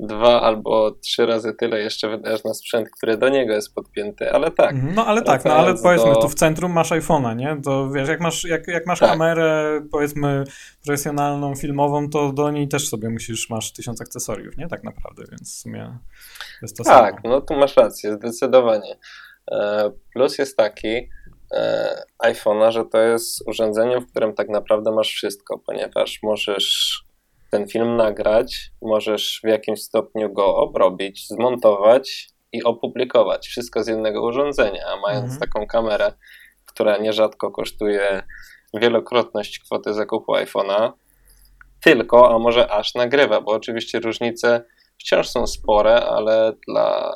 dwa albo trzy razy tyle jeszcze wydajesz na sprzęt, który do niego jest podpięty, ale tak. Mhm, No ale tak, no ale powiedzmy, do- tu w centrum masz iPhone'a, nie? To wiesz, jak masz, jak, jak masz Tak. kamerę, powiedzmy, profesjonalną, filmową, to do niej też sobie musisz, masz tysiąc akcesoriów, nie? Tak naprawdę, więc w sumie jest to Tak, samo. no tu masz rację, zdecydowanie. E, Plus jest taki e, iPhone'a, że to jest urządzenie, w którym tak naprawdę masz wszystko, ponieważ możesz ten film nagrać, możesz w jakimś stopniu go obrobić, zmontować i opublikować. Wszystko z jednego urządzenia, a mając Mhm. taką kamerę, która nierzadko kosztuje wielokrotność kwoty zakupu iPhone'a, tylko, a może aż nagrywa, bo oczywiście różnice wciąż są spore, ale dla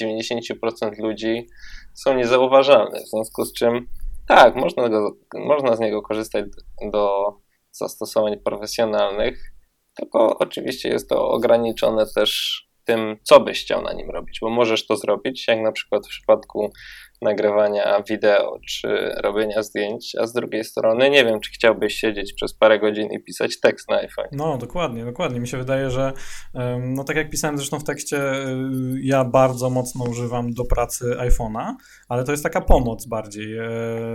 90% ludzi są niezauważalne. W związku z czym, tak, można, go, można z niego korzystać do zastosowań profesjonalnych, tylko oczywiście jest to ograniczone też tym, co byś chciał na nim robić, bo możesz to zrobić, jak na przykład w przypadku nagrywania wideo czy robienia zdjęć, a z drugiej strony nie wiem, czy chciałbyś siedzieć przez parę godzin i pisać tekst na iPhone. No, dokładnie, dokładnie. Mi się wydaje, że no tak jak pisałem zresztą w tekście, y, ja bardzo mocno używam do pracy iPhone'a, ale to jest taka pomoc bardziej. e,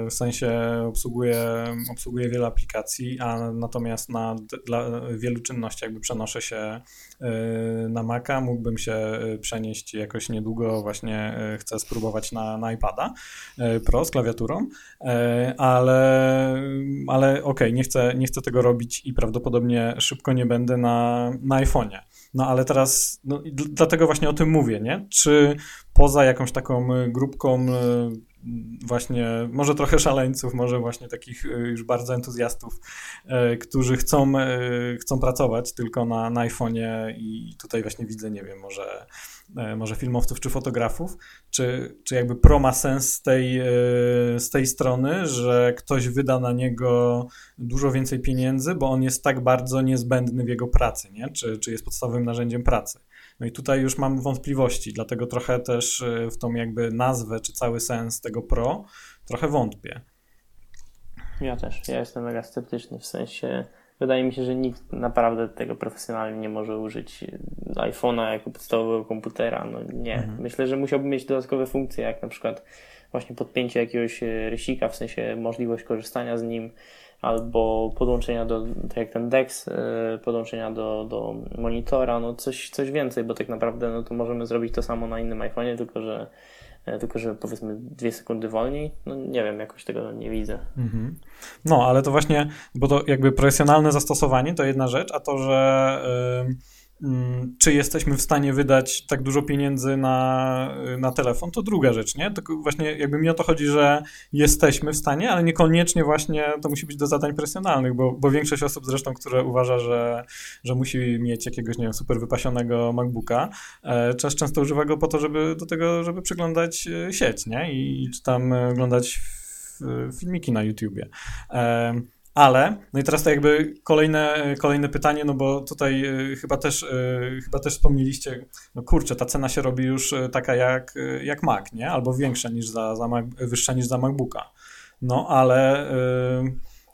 W sensie obsługuję, obsługuję wiele aplikacji, a natomiast na dla wielu czynności jakby przenoszę się e, na Maca, mógłbym się e, przenieść jakoś niedługo, właśnie chcę spróbować na, na iPada e, Pro z klawiaturą, e, ale, ale okej, nie, chcę, nie chcę tego robić i prawdopodobnie szybko nie będę na, na iPhone'ie. No ale teraz, no, dlatego właśnie o tym mówię, nie? Czy poza jakąś taką y, grupką y, właśnie, może trochę szaleńców, może właśnie takich y, już bardzo entuzjastów, którzy chcą, chcą pracować tylko na, na iPhone'ie i tutaj właśnie widzę, nie wiem, może, może filmowców czy fotografów, czy, czy jakby pro ma sens z tej, z tej strony, że ktoś wyda na niego dużo więcej pieniędzy, bo on jest tak bardzo niezbędny w jego pracy, nie? Czy, czy jest podstawowym narzędziem pracy. No i tutaj już mam wątpliwości, dlatego trochę też y, w tą jakby nazwę, czy cały sens tego Pro, trochę wątpię. Ja też. Ja jestem mega sceptyczny. W sensie, wydaje mi się, że nikt naprawdę tego profesjonalnie nie może użyć iPhone'a jako podstawowego komputera. No nie. Mhm. Myślę, że musiałby mieć dodatkowe funkcje, jak na przykład właśnie podpięcie jakiegoś e, rysika, w sensie możliwość korzystania z nim, albo podłączenia do, tak jak ten DeX, e, podłączenia do, do monitora, no coś, coś więcej, bo tak naprawdę no to możemy zrobić to samo na innym iPhone'ie, tylko że e, tylko że powiedzmy dwie sekundy wolniej. No nie wiem, jakoś tego nie widzę. Mhm. No, ale to właśnie, bo to jakby profesjonalne zastosowanie to jedna rzecz, a to, że ym, czy jesteśmy w stanie wydać tak dużo pieniędzy na, na telefon, to druga rzecz, nie? Tylko właśnie jakby mi o to chodzi, że jesteśmy w stanie, ale niekoniecznie właśnie to musi być do zadań profesjonalnych, bo, bo większość osób zresztą, które uważa, że, że musi mieć jakiegoś, nie wiem, super wypasionego MacBooka, e, też często używa go po to, żeby do tego, żeby przeglądać e, sieć, nie? I czy tam oglądać filmiki na YouTubie. Em, Ale, no i teraz to jakby kolejne, kolejne pytanie, no bo tutaj y, chyba też, y, chyba też wspomnieliście, no kurczę, ta cena się robi już y, taka jak, jak Mac, nie? Albo większa niż za, za Mac, wyższa niż za MacBooka. No ale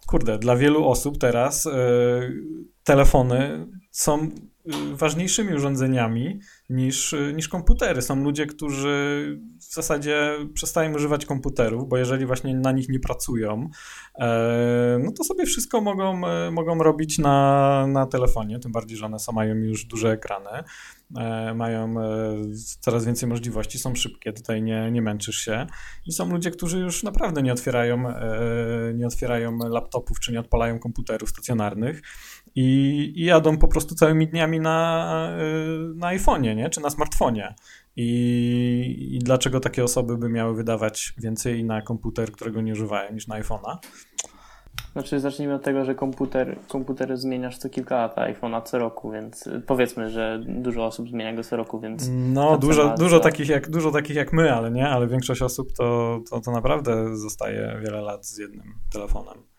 kurde, dla wielu osób teraz telefony są ważniejszymi urządzeniami niż, y, niż komputery. Są ludzie, którzy w zasadzie przestają używać komputerów, bo jeżeli właśnie na nich nie pracują, e, no to sobie wszystko mogą, e, mogą robić na, na telefonie, tym bardziej, że one są, mają już duże ekrany, e, mają coraz więcej możliwości, są szybkie, tutaj nie, nie męczysz się i są ludzie, którzy już naprawdę nie otwierają, nie otwierają laptopów, czy nie odpalają komputerów stacjonarnych i, i jadą po prostu całymi dniami na, e, na iPhone'ie, nie? czy na smartfonie. I, I dlaczego takie osoby by miały wydawać więcej na komputer, którego nie używają, niż na iPhone'a? Znaczy, zacznijmy od tego, że komputer, komputer zmieniasz co kilka lat, a iPhone'a co roku, więc powiedzmy, że dużo osób zmienia go co roku, więc. No, dużo, dużo, takich jak, dużo takich jak my, ale nie, ale większość osób to, to, to naprawdę zostaje wiele lat z jednym telefonem.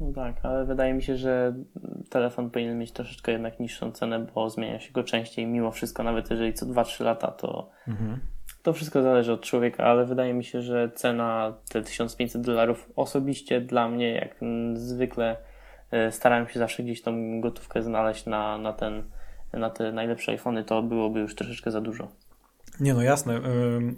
No tak, ale wydaje mi się, że telefon powinien mieć troszeczkę jednak niższą cenę, bo zmienia się go częściej mimo wszystko, nawet jeżeli co 2-3 lata, to, mhm. to wszystko zależy od człowieka, ale wydaje mi się, że cena te 1500 dolarów osobiście dla mnie, jak zwykle e, starałem się zawsze gdzieś tą gotówkę znaleźć na, na, ten, na te najlepsze iPhony, to byłoby już troszeczkę za dużo. Nie no, jasne.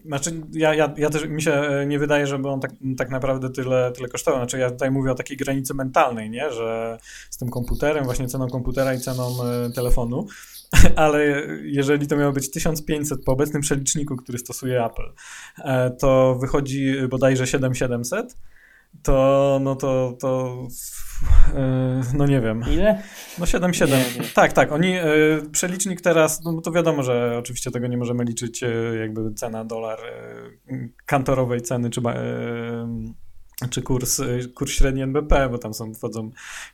Znaczy, ja, ja, ja też mi się e, nie wydaje, żeby on tak, tak naprawdę tyle, tyle kosztował. Znaczy, ja tutaj mówię o takiej granicy mentalnej, nie? Że z tym komputerem, właśnie ceną komputera i ceną e, telefonu, ale jeżeli to miało być 1500 po obecnym przeliczniku, który stosuje Apple, e, to wychodzi bodajże 7700 to no to, to yy, no nie wiem. Ile? No 7,7. Tak, tak. Oni, yy, przelicznik teraz, no to wiadomo, że oczywiście tego nie możemy liczyć yy, jakby cena dolar kantorowej ceny, czy czy kurs, y, kurs średni NBP, bo tam są, wchodzą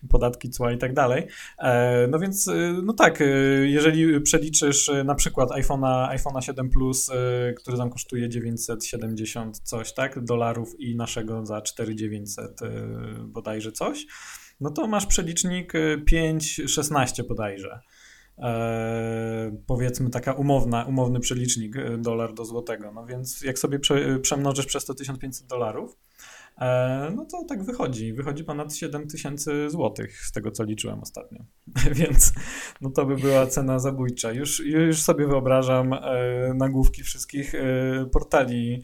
podatki, cła i tak dalej. E, no więc, y, no tak, y, jeżeli przeliczysz na przykład iPhone'a iPhone 7 Plus, który tam kosztuje 970 coś, tak, dolarów i naszego za 4900 bodajże coś, no to masz przelicznik 5,16 bodajże. E, powiedzmy taka umowna, umowny przelicznik dolar do złotego. No więc jak sobie prze, przemnożysz przez to 1500 dolarów, no to tak wychodzi. Wychodzi ponad 7 tysięcy złotych z tego, co liczyłem ostatnio. Więc no to by była cena zabójcza. Już, już sobie wyobrażam e, nagłówki wszystkich e, portali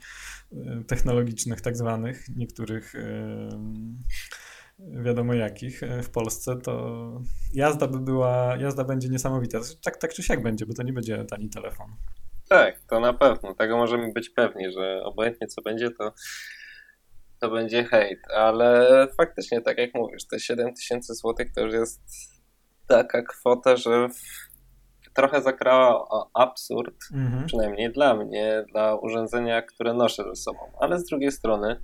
technologicznych, tak zwanych, niektórych wiadomo jakich w Polsce, to jazda by była, jazda będzie niesamowita. Tak, tak czy siak będzie, bo to nie będzie tani telefon. Tak, to na pewno. Tego możemy być pewni, że obojętnie co będzie, to to będzie hejt, ale faktycznie, tak jak mówisz, te 7000 zł to już jest taka kwota, że trochę zakrała absurd, mhm. przynajmniej dla mnie, dla urządzenia, które noszę ze sobą. Ale z drugiej strony,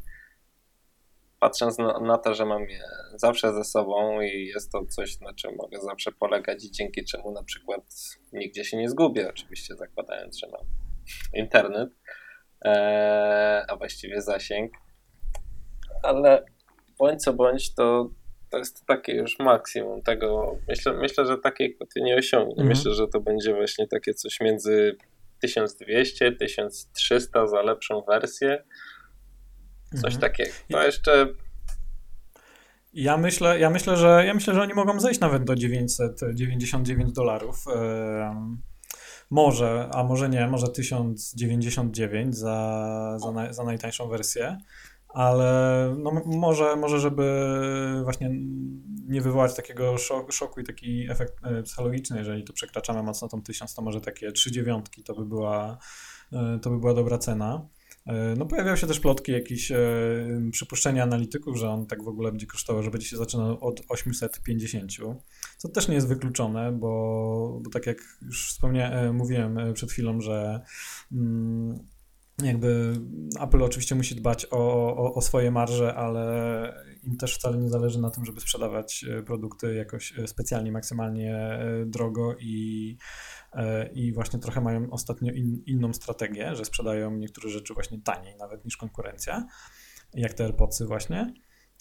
patrząc na, na, to, że mam je zawsze ze sobą i jest to coś, na czym mogę zawsze polegać i dzięki czemu na przykład nigdzie się nie zgubię, oczywiście zakładając, że mam internet, ee, a właściwie zasięg, ale bądź co bądź, to, to jest takie już maksimum tego. Myślę, myślę że takiej kwoty nie osiągnie. Mhm. Myślę, że to będzie właśnie takie coś między 1200, 1300 za lepszą wersję. Coś mhm. takiego. To jeszcze ja myślę, ja myślę, że ja myślę, że oni mogą zejść nawet do 999 dolarów. Może, a może nie, może 1099 za, za, naj, za najtańszą wersję ale no może, może, żeby właśnie nie wywołać takiego szok, szoku i taki efekt e, psychologiczny, jeżeli tu przekraczamy mocno tą tysiąc, to może takie trzy dziewiątki to by była, e, to by była dobra cena. E, no pojawiały się też plotki, jakieś przypuszczenia analityków, że on tak w ogóle będzie kosztował, że będzie się zaczynał od 850, co też nie jest wykluczone, bo, bo tak jak już wspomniałem, mówiłem przed chwilą, że mm, jakby Apple oczywiście musi dbać o, o, o, swoje marże, ale im też wcale nie zależy na tym, żeby sprzedawać e, produkty jakoś e, specjalnie, maksymalnie e, drogo i, i właśnie trochę mają ostatnio in, inną strategię, że sprzedają niektóre rzeczy właśnie taniej nawet niż konkurencja, jak te AirPodsy właśnie.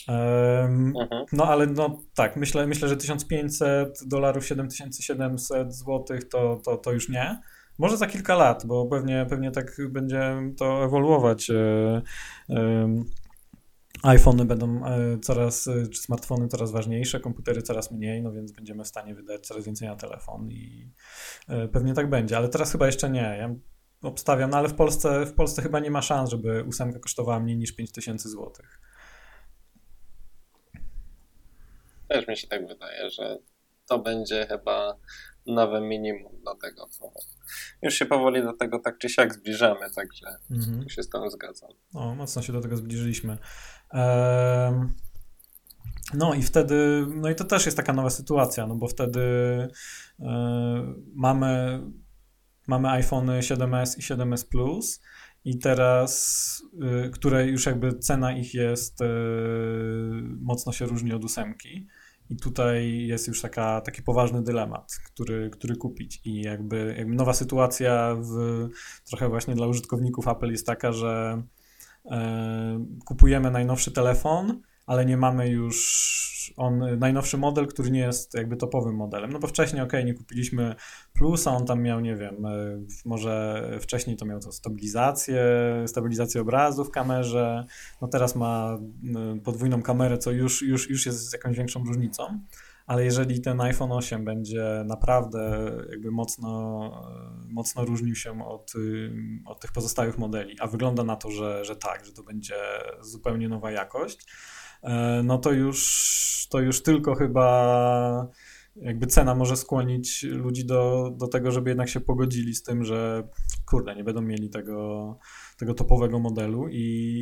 Um, no ale no tak, myślę, myślę, że 1500 dolarów, 7700 złotych to, to, to już nie. Może za kilka lat, bo pewnie, pewnie tak będzie to ewoluować. E, iPhony będą e, coraz, e, czy smartfony coraz ważniejsze, komputery coraz mniej, no więc będziemy w stanie wydać coraz więcej na telefon i pewnie tak będzie, ale teraz chyba jeszcze nie. Ja obstawiam, no ale w Polsce, w Polsce chyba nie ma szans, żeby ósemka kosztowała mniej niż 5000 zł. Też mi się tak wydaje, że to będzie chyba nowe minimum do tego, już się powoli do tego tak czy siak zbliżamy, także mhm. się z tym zgadzam. O, mocno się do tego zbliżyliśmy. Ehm, no i wtedy, no i to też jest taka nowa sytuacja, no bo wtedy e, mamy, mamy iPhony 7S i 7S Plus i teraz, y, które już jakby cena ich jest, y, mocno się różni od ósemki. I tutaj jest już taka, taki poważny dylemat, który, który kupić. I jakby, jakby nowa sytuacja w, trochę właśnie dla użytkowników Apple jest taka, że e, kupujemy najnowszy telefon, ale nie mamy już on, najnowszy model, który nie jest jakby topowym modelem. No bo wcześniej, ok, nie kupiliśmy Plusa, on tam miał, nie wiem, e, może wcześniej to miał to stabilizację, stabilizację obrazu w kamerze, no teraz ma e, podwójną kamerę, co już, już, już jest jakąś większą różnicą ale jeżeli ten iPhone 8 będzie naprawdę jakby mocno, e, mocno różnił się od, od tych pozostałych modeli, a wygląda na to, że, że tak, że to będzie zupełnie nowa jakość, no to już, to już tylko chyba jakby cena może skłonić ludzi do, do tego, żeby jednak się pogodzili z tym, że kurde, nie będą mieli tego, tego topowego modelu i,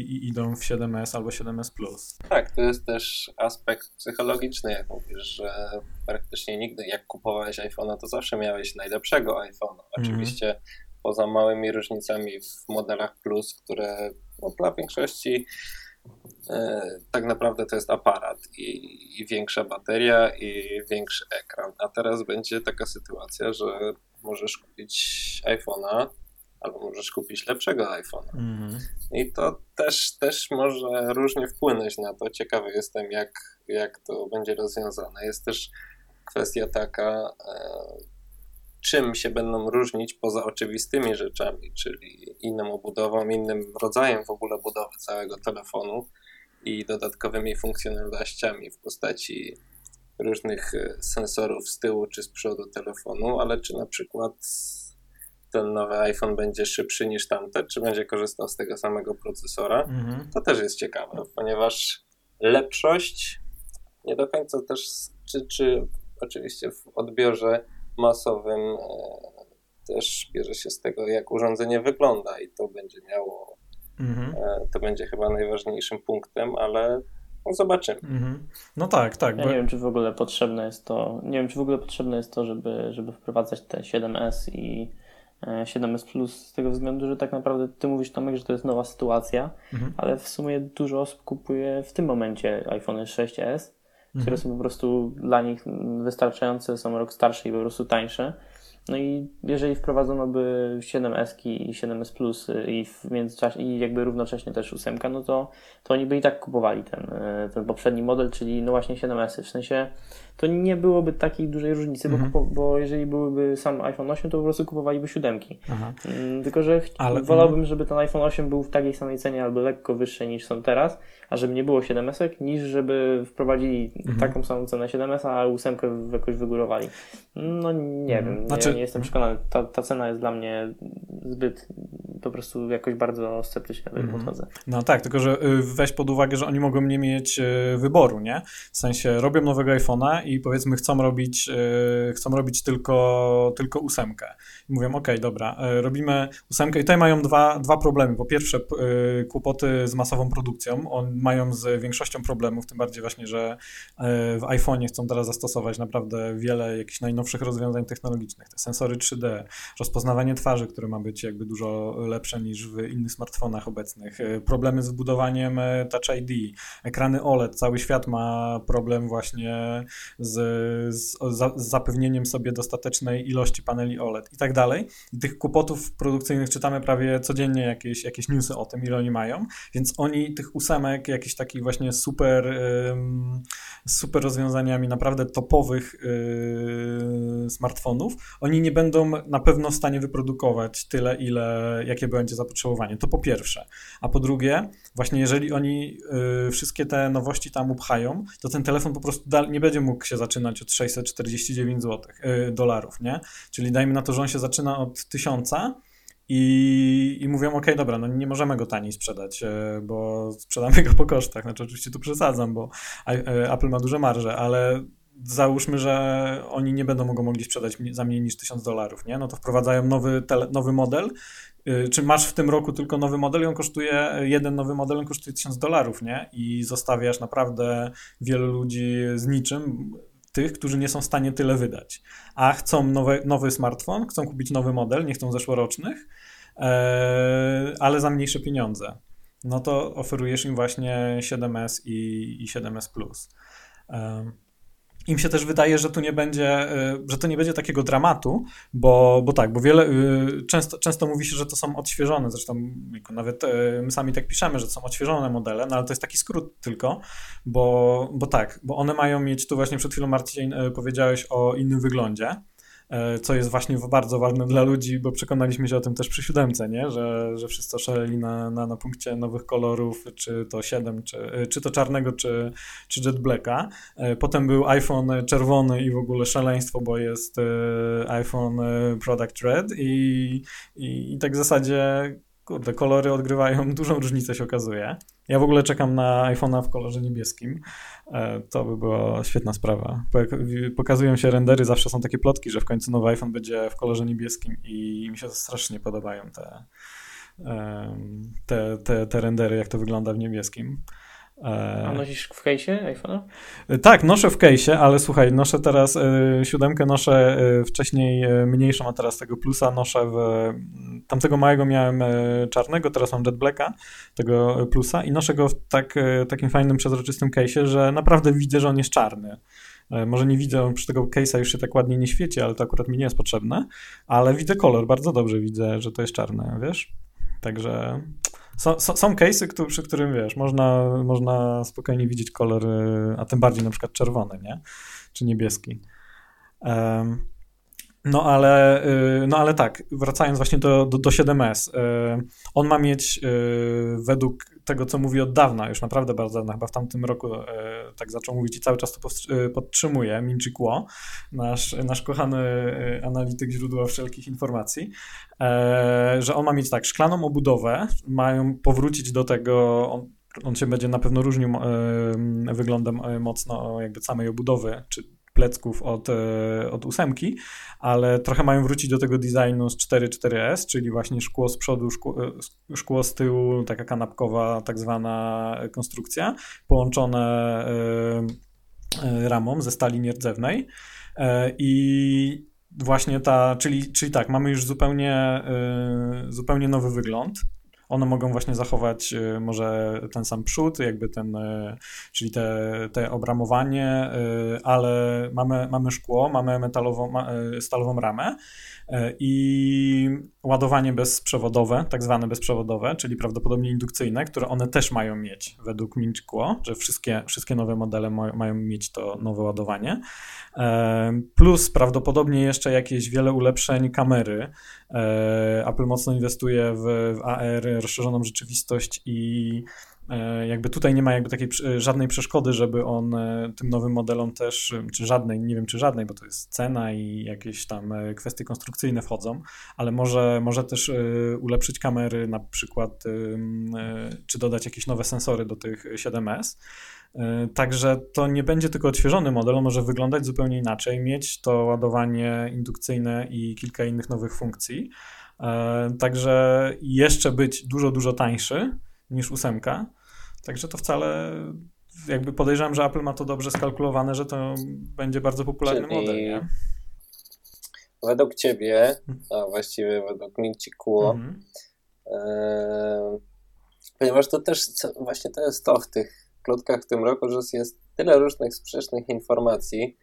i idą w 7S albo 7S Plus. Tak, to jest też aspekt psychologiczny, jak mówisz, że praktycznie nigdy jak kupowałeś iPhone'a, to zawsze miałeś najlepszego iPhone'a. Mhm. Oczywiście mm. poza małymi różnicami w modelach Plus, które no, dla większości E, tak naprawdę to jest aparat i, i, większa bateria i większy ekran. A teraz będzie taka sytuacja, że możesz kupić iPhone'a albo możesz kupić lepszego iPhone'a. Mm-hmm. I to też, też może różnie wpłynąć na to. Ciekawy jestem, jak, jak to będzie rozwiązane. Jest też kwestia taka, e, czym się będą różnić poza oczywistymi rzeczami, czyli inną obudową, innym rodzajem w ogóle budowy całego telefonu i dodatkowymi funkcjonalnościami w postaci różnych e, sensorów z tyłu czy z przodu telefonu, ale czy na przykład ten nowy iPhone będzie szybszy niż tamten, czy będzie korzystał z tego samego procesora, mhm. to też jest ciekawe, ponieważ lepszość nie do końca też, czy, czy oczywiście w odbiorze masowym e, też bierze się z tego, jak urządzenie wygląda i to będzie miało Mhm. E, to będzie chyba najważniejszym punktem, ale no zobaczymy. Mhm. No tak, tak. Ja bo... nie wiem, czy w ogóle potrzebne jest to, nie wiem, czy w ogóle potrzebne jest to, żeby, żeby wprowadzać te 7S i 7S Plus z tego względu, że tak naprawdę ty mówisz Tomek, że to jest nowa sytuacja, mhm. ale w sumie dużo osób kupuje w tym momencie iPhone 6s, mhm. które są po prostu dla nich wystarczające, są rok starsze i po prostu tańsze no i jeżeli wprowadzono by 7S i 7S Plus i w międzyczasie i jakby równocześnie też 8, no to, to oni by i tak kupowali ten, y, ten poprzedni model, czyli no właśnie 7S. W sensie to nie byłoby takiej dużej różnicy, mhm. bo, bo jeżeli byłyby sam iPhone 8, to po prostu kupowaliby siódemki. Mm, tylko, że Ale... wolałbym, żeby ten iPhone 8 był w takiej samej cenie albo lekko wyższy niż są teraz, a żeby nie było 7S, niż żeby wprowadzili mhm. taką samą cenę 7S, a 8 jakoś wygórowali. No nie mhm. wiem, znaczy... nie, nie jestem przekonany. Ta, ta cena jest dla mnie zbyt po prostu jakoś bardzo sceptycznie mhm. podchodzę. No tak, tylko że y, weź pod uwagę, że oni mogą nie mieć y, wyboru, nie? W sensie robią nowego iPhone'a i powiedzmy chcą robić, y, chcą robić tylko, tylko ósemkę. I mówią, ok, dobra, robimy ósemkę i tutaj mają dwa, dwa problemy. Po pierwsze kłopoty z masową produkcją, on, mają z większością problemów, tym bardziej właśnie, że w iPhone'ie chcą teraz zastosować naprawdę wiele jakichś najnowszych rozwiązań technologicznych, te sensory 3D, rozpoznawanie twarzy, które ma być jakby dużo lepsze niż w innych smartfonach obecnych. E, problemy z budowaniem e, Touch ID, ekrany OLED. Cały świat ma problem właśnie z, z, z zapewnieniem sobie dostatecznej ilości paneli OLED i tak dalej. I tych kłopotów produkcyjnych czytamy prawie codziennie jakieś, jakieś newsy o tym, ile oni mają, więc oni tych ósemek, jakichś takich właśnie super, super rozwiązaniami naprawdę topowych yy, smartfonów, oni nie będą na pewno w stanie wyprodukować tyle, ile, jakie będzie zapotrzebowanie. To po pierwsze. A po drugie, właśnie jeżeli oni y, wszystkie te nowości tam upchają, to ten telefon po prostu nie będzie mógł się zaczynać od 649 zł, y, dolarów, nie? Czyli dajmy na to, że on się zaczyna od 1000 i, i mówią, ok, dobra, no nie możemy go taniej sprzedać, y, bo sprzedamy go po kosztach. Znaczy oczywiście tu przesadzam, bo y, Apple ma duże marże, ale załóżmy, że oni nie będą go mogli sprzedać za mniej niż 1000 dolarów, nie? No to wprowadzają nowy, tele, nowy model, czy masz w tym roku tylko nowy model on kosztuje, jeden nowy model, on kosztuje 1000 dolarów, nie? I zostawiasz naprawdę wielu ludzi z niczym, tych, którzy nie są w stanie tyle wydać, a chcą nowe, nowy smartfon, chcą kupić nowy model, nie chcą zeszłorocznych, ale za mniejsze pieniądze. No to oferujesz im właśnie 7S i, i 7S Plus im się też wydaje, że tu nie będzie, y, że to nie będzie takiego dramatu, bo, bo tak, bo wiele, y, często, często mówi się, że to są odświeżone, zresztą nawet y, my sami tak piszemy, że to są odświeżone modele, no ale to jest taki skrót tylko, bo, bo tak, bo one mają mieć, tu właśnie przed chwilą Marcin powiedziałeś o innym wyglądzie, E, co jest właśnie bardzo ważne dla ludzi, bo przekonaliśmy się o tym też przy siódemce, nie? Że, że wszyscy szaleli na, na, na punkcie nowych kolorów, czy to 7, czy, e, czy to czarnego, czy, czy Jet Blacka. E, potem był iPhone czerwony i w ogóle szaleństwo, bo jest iPhone Product Red i, i, i tak w zasadzie kurde, kolory odgrywają dużą różnicę się okazuje. Ja w ogóle czekam na iPhone'a w kolorze niebieskim. E, to by była świetna sprawa. Pokazują się rendery, zawsze są takie plotki, że w końcu nowy iPhone będzie w kolorze niebieskim i mi się strasznie podobają te, te, te, te rendery, jak to wygląda w niebieskim. A nosisz w case'ie iPhone'a? Tak, noszę w case'ie, ale słuchaj, noszę teraz y, siódemkę, noszę y, wcześniej y, mniejszą, a teraz tego plusa noszę w... Tamtego małego miałem y, czarnego, teraz mam Jet Blacka, tego plusa i noszę go w tak, takim fajnym, przezroczystym case'ie, że naprawdę widzę, że on jest czarny. Może nie widzę, przy tego case'a już się tak ładnie nie świeci, ale to akurat mi nie jest potrzebne, ale widzę kolor, bardzo dobrze widzę, że to jest czarne, wiesz? Także są, są, są case'y, przy którym wiesz, można, można spokojnie widzieć kolor, a tym bardziej na przykład czerwony, nie? Czy niebieski. Um, no ale, y, no ale tak, wracając właśnie do, do, do 7S, y, on ma mieć y, według tego, co mówi od dawna, już naprawdę bardzo dawno, chyba w tamtym roku tak zaczął mówić i cały czas to podtrzymuje, Minji Kuo, nasz, nasz kochany analityk źródła wszelkich informacji, że on ma mieć tak, szklaną obudowę, mają powrócić do tego, on, on się będzie na pewno różnił wyglądem mocno jakby samej obudowy, czy plecków od, e, od ósemki, ale trochę mają wrócić do tego designu z 4.4S, czyli właśnie szkło z przodu, szkło, e, szkło z tyłu, taka kanapkowa tak zwana konstrukcja, połączone e, ramą ze stali nierdzewnej. I właśnie ta, czyli, czyli tak, mamy już zupełnie, zupełnie nowy wygląd, one mogą właśnie zachować y, może ten sam przód, jakby ten, y, czyli te, te obramowanie, y, ale mamy, mamy szkło, mamy metalową, stalową ramę i ładowanie bezprzewodowe, tak zwane bezprzewodowe, czyli prawdopodobnie indukcyjne, które one też mają mieć według Minchkuo, że wszystkie, wszystkie nowe modele mają mieć to nowe ładowanie. Plus prawdopodobnie jeszcze jakieś wiele ulepszeń kamery. Apple mocno inwestuje w, w AR, rozszerzoną rzeczywistość i E, jakby tutaj nie ma jakby takiej żadnej przeszkody, żeby on e, tym nowym modelom też, czy żadnej, nie wiem czy żadnej, bo to jest cena i jakieś tam e, kwestie konstrukcyjne wchodzą, ale może, może też ulepszyć kamery na przykład, czy dodać jakieś nowe sensory do tych 7S. Także to nie będzie tylko odświeżony model, on może wyglądać zupełnie inaczej, mieć to ładowanie indukcyjne i kilka innych nowych funkcji. Także jeszcze być dużo, dużo tańszy niż ósemka. Także to wcale jakby podejrzewam, że Apple ma to dobrze skalkulowane, że to będzie bardzo popularny Czyli model. Nie? Według ciebie, a właściwie według Milci Kuo, mhm. e, ponieważ to też właśnie to jest to w tych plotkach w tym roku, że jest tyle różnych sprzecznych informacji,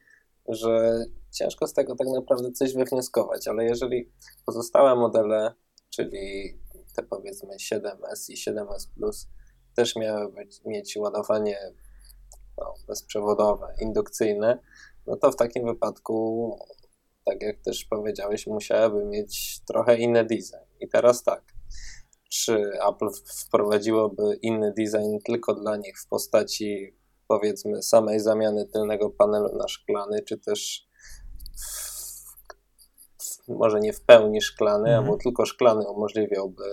że ciężko z tego tak naprawdę coś wywnioskować, ale jeżeli pozostałe modele, czyli te powiedzmy 7S i 7S Plus też miały być, mieć ładowanie no, bezprzewodowe, indukcyjne, no to w takim wypadku, tak jak też powiedziałeś, musiałyby mieć trochę inny design. I teraz tak, czy Apple wprowadziłoby inny design tylko dla nich w postaci powiedzmy samej zamiany tylnego panelu na szklany, czy też może nie w pełni szklany, mm. albo tylko szklany umożliwiałby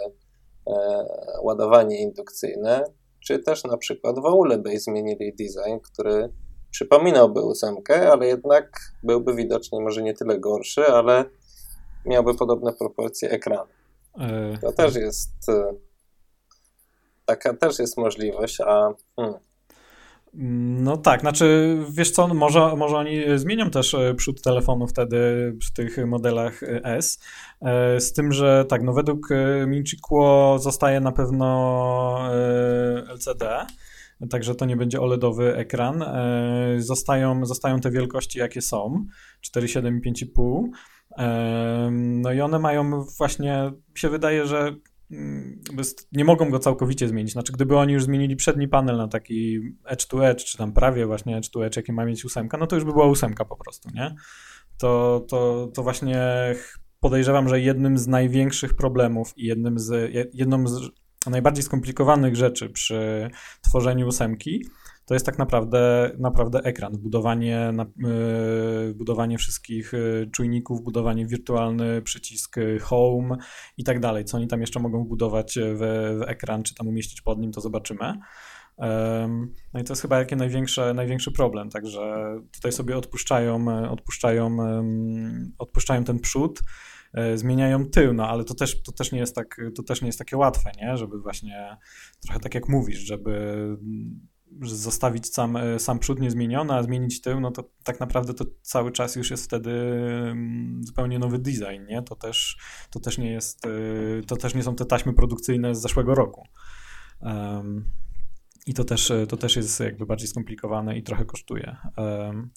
e, ładowanie indukcyjne, czy też na przykład w ogóle by zmienili design, który przypominałby ósemkę, ale jednak byłby widocznie może nie tyle gorszy, ale miałby podobne proporcje ekranu. E, to też jest e, taka też jest możliwość, a hmm, No tak, znaczy wiesz co, może, może oni zmienią też e, przód telefonu wtedy przy tych modelach e, S, e, z tym, że tak, no według Minchikuo zostaje na pewno LCD, także to nie będzie OLEDowy ekran. Zostają, zostają te wielkości, jakie są, 4,7 i 5,5. No i one mają właśnie, mi się wydaje, że nie mogą go całkowicie zmienić. Znaczy, gdyby oni już zmienili przedni panel na taki edge to edge, czy tam prawie właśnie edge to edge, jaki ma mieć ósemka, no to już by była ósemka po prostu, nie? To, to, to właśnie podejrzewam, że jednym z największych problemów i jednym z, jedną z najbardziej skomplikowanych rzeczy przy tworzeniu ósemki to jest tak naprawdę, naprawdę ekran, budowanie, yy, budowanie wszystkich yy, czujników, budowanie wirtualny przycisk yy, home i tak dalej. Co oni tam jeszcze mogą budować w, w ekran, czy tam umieścić pod nim, to zobaczymy. No i to jest chyba jaki największy, największy problem, także tutaj sobie odpuszczają, odpuszczają, odpuszczają ten przód, zmieniają tył, no ale to też, to też nie jest tak, to też nie jest takie łatwe, nie? Żeby właśnie trochę tak jak mówisz, żeby zostawić sam, e, sam przód niezmieniony, a zmienić tył, no to tak naprawdę to cały czas już jest wtedy mm, zupełnie nowy design, nie? To też, to też nie jest, e, to też nie są te taśmy produkcyjne z zeszłego roku. Um, I to też, to też jest jakby bardziej skomplikowane i trochę kosztuje. Um,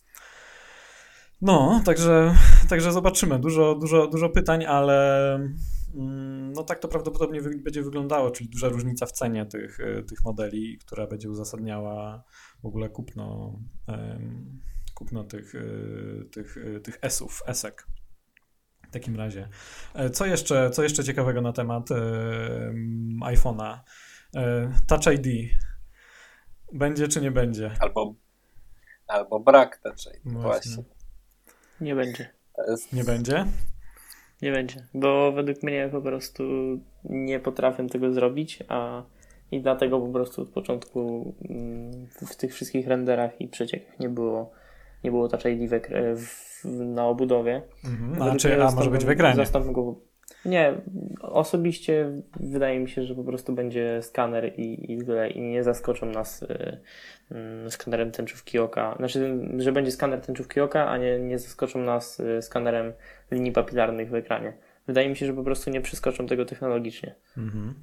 no, także, także zobaczymy. Dużo, dużo, dużo pytań, ale no tak to prawdopodobnie będzie wyglądało, czyli duża różnica w cenie tych, e, tych modeli, która będzie uzasadniała w ogóle kupno, kupno tych, e, tych, e, tych S-ów, esek. W takim razie. Co jeszcze, co jeszcze ciekawego na temat iPhone'a? Touch ID. Będzie czy nie będzie? Albo, albo brak Touch ID. Właśnie. Właśnie. Nie będzie. Jest... Nie będzie? Nie będzie, bo według mnie po prostu nie potrafię tego zrobić, a i dlatego po prostu od początku mm, w tych wszystkich renderach i przeciekach nie było, nie było Touch ID w, w, na obudowie. Mhm. A, czy, a może być w ekranie? Go, nie, osobiście wydaje mi się, że po prostu będzie skaner i, i tyle i nie zaskoczą nas y, y, skanerem tęczówki oka. Znaczy, że będzie skaner tęczówki oka, a nie, nie zaskoczą nas y, skanerem linii papilarnych w ekranie. Wydaje mi się, że po prostu nie przeskoczą tego technologicznie. Mhm.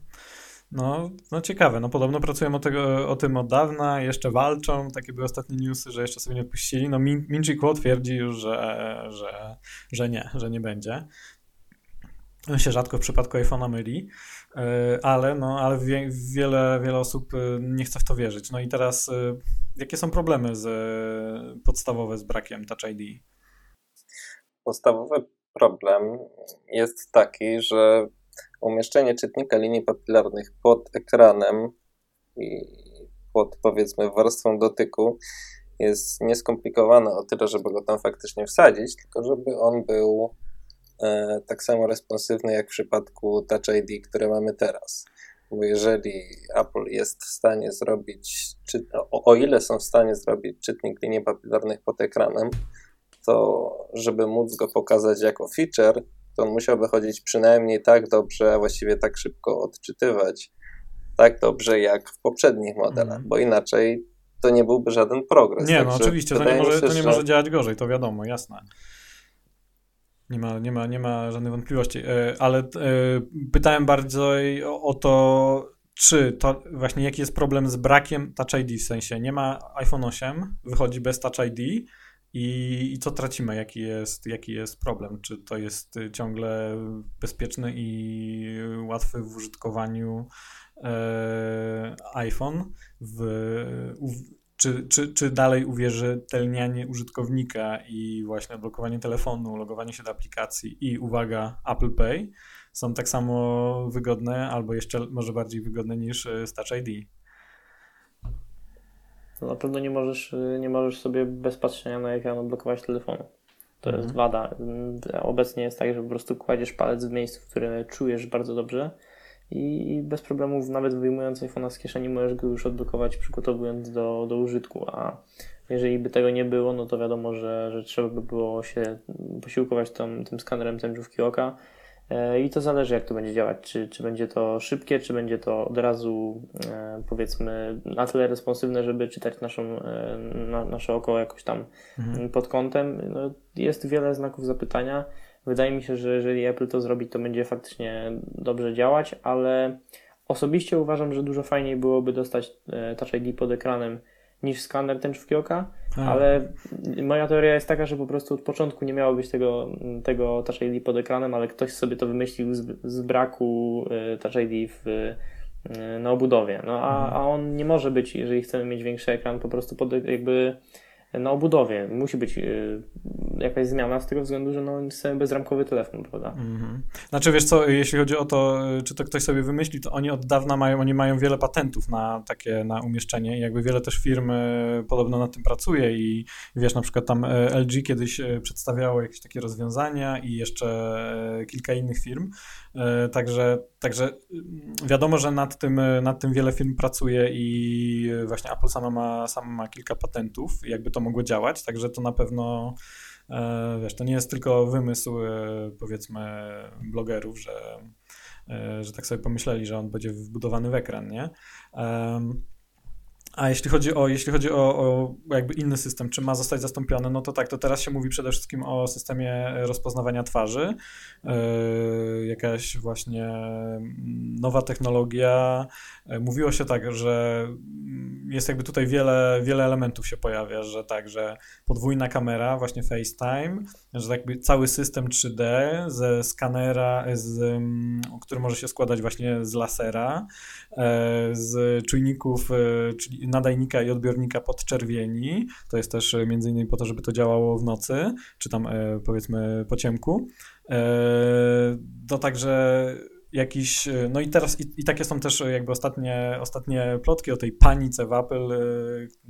No, no ciekawe, no podobno pracują o, tego, o tym od dawna, jeszcze walczą, takie były ostatnie newsy, że jeszcze sobie nie odpuścili. No Min Minchi Kuo twierdzi już, że, że, że nie, że nie będzie. On się rzadko w przypadku iPhone'a myli, e, ale, no, ale wiele, wiele osób e, nie chce w to wierzyć. No i teraz e, jakie są problemy z, podstawowe z brakiem Touch ID? Podstawowy problem jest taki, że umieszczenie czytnika linii papilarnych pod ekranem i pod powiedzmy warstwą dotyku jest nieskomplikowane o tyle, żeby go tam faktycznie wsadzić, tylko żeby on był tak samo responsywny jak w przypadku Touch ID, które mamy teraz. Bo jeżeli Apple jest w stanie zrobić, czy, o, o ile są w stanie zrobić czytnik linii papilarnych pod ekranem, to żeby móc go pokazać jako feature, to on musiałby chodzić przynajmniej tak dobrze, a właściwie tak szybko odczytywać, tak dobrze jak w poprzednich modelach, mm. bo inaczej to nie byłby żaden progres. Nie, no oczywiście, to nie, może, się, to nie że... może działać gorzej, to wiadomo, jasne. Nie ma, nie ma, nie ma żadnych wątpliwości, e, ale e, pytałem bardzo o to, czy to właśnie jaki jest problem z brakiem Touch ID, w sensie nie ma iPhone 8, wychodzi bez Touch ID i, i co tracimy, jaki jest, jaki jest problem, czy to jest ciągle bezpieczny i łatwy w użytkowaniu e, iPhone w, czy, czy, czy dalej uwierzytelnianie użytkownika i właśnie odblokowanie telefonu, logowanie się do aplikacji i uwaga, Apple Pay są tak samo wygodne albo jeszcze może bardziej wygodne niż e, Touch ID? No na pewno nie możesz, nie możesz sobie bez patrzenia na ekran odblokować telefonu. To mhm. jest wada. Obecnie jest tak, że po prostu kładziesz palec w miejscu, w którym czujesz bardzo dobrze i bez problemów, nawet wyjmując iPhone'a z kieszeni, możesz go już odblokować, przygotowując do, do użytku. A jeżeli by tego nie było, no to wiadomo, że, że trzeba by było się posiłkować tą, tym skanerem tęczówki oka E, I to zależy, jak to będzie działać. Czy, czy będzie to szybkie, czy będzie to od razu, e, powiedzmy, na tyle responsywne, żeby czytać naszą, e, na, nasze oko jakoś tam mhm. pod kątem. No, jest wiele znaków zapytania. Wydaje mi się, że jeżeli Apple to zrobi, to będzie faktycznie dobrze działać, ale osobiście uważam, że dużo fajniej byłoby dostać Touch ID pod ekranem niż skaner tęczówki oka, tak. ale moja teoria jest taka, że po prostu od początku nie miało być tego, tego Touch ID pod ekranem, ale ktoś sobie to wymyślił z, z braku y, Touch ID w, y, na obudowie. No a, mhm. a on nie może być, jeżeli chcemy mieć większy ekran, po prostu pod, jakby na obudowie. Musi być y, jakaś zmiana z tego względu, że no, jest bezramkowy telefon, prawda? Mm-hmm. Znaczy wiesz co, jeśli chodzi o to, y, czy to ktoś sobie wymyśli, to oni od dawna mają, oni mają wiele patentów na takie, na umieszczenie i jakby wiele też firm y, podobno nad tym pracuje i wiesz, na przykład tam LG kiedyś przedstawiało jakieś takie rozwiązania i jeszcze kilka innych firm, także, także wiadomo, że nad tym, nad tym wiele firm pracuje i właśnie Apple sama ma, sama ma kilka patentów, jakby to mogło działać, także to na pewno E, wiesz, to nie jest tylko wymysł, e, powiedzmy, blogerów, że, e, że tak sobie pomyśleli, że on będzie wbudowany w ekran, nie? A jeśli chodzi o, jeśli chodzi o, o, jakby inny system, czy ma zostać zastąpiony, no to tak, to teraz się mówi przede wszystkim o systemie rozpoznawania twarzy. Yy, jakaś właśnie mm, nowa technologia. Yy, mówiło się tak, że mm, jest jakby tutaj wiele, wiele elementów się pojawia, że tak, że podwójna kamera, właśnie FaceTime, że jakby cały system 3D ze skanera, z, mm, który może się składać właśnie z lasera, yy, z czujników, czyli nadajnika i odbiornika podczerwieni. To jest też e, między innymi po to, żeby to działało w nocy, czy tam e, powiedzmy po ciemku. E, to także jakiś, no i teraz, i, i, takie są też jakby ostatnie, ostatnie plotki o tej panice w Apple,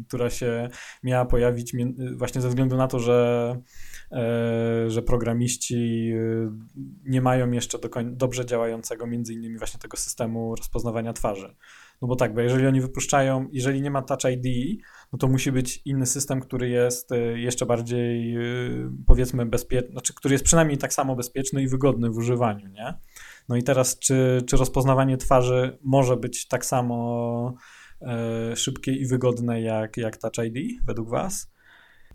która się miała pojawić właśnie ze względu na to, że, że programiści nie mają jeszcze do dobrze działającego między innymi właśnie tego systemu rozpoznawania twarzy. No bo tak, bo jeżeli oni wypuszczają, jeżeli nie ma Touch ID, no to musi być inny system, który jest y, jeszcze bardziej y, powiedzmy bezpieczny, znaczy który jest przynajmniej tak samo bezpieczny i wygodny w używaniu, nie? No i teraz, czy, czy rozpoznawanie twarzy może być tak samo e, szybkie i wygodne jak, jak Touch ID według Was?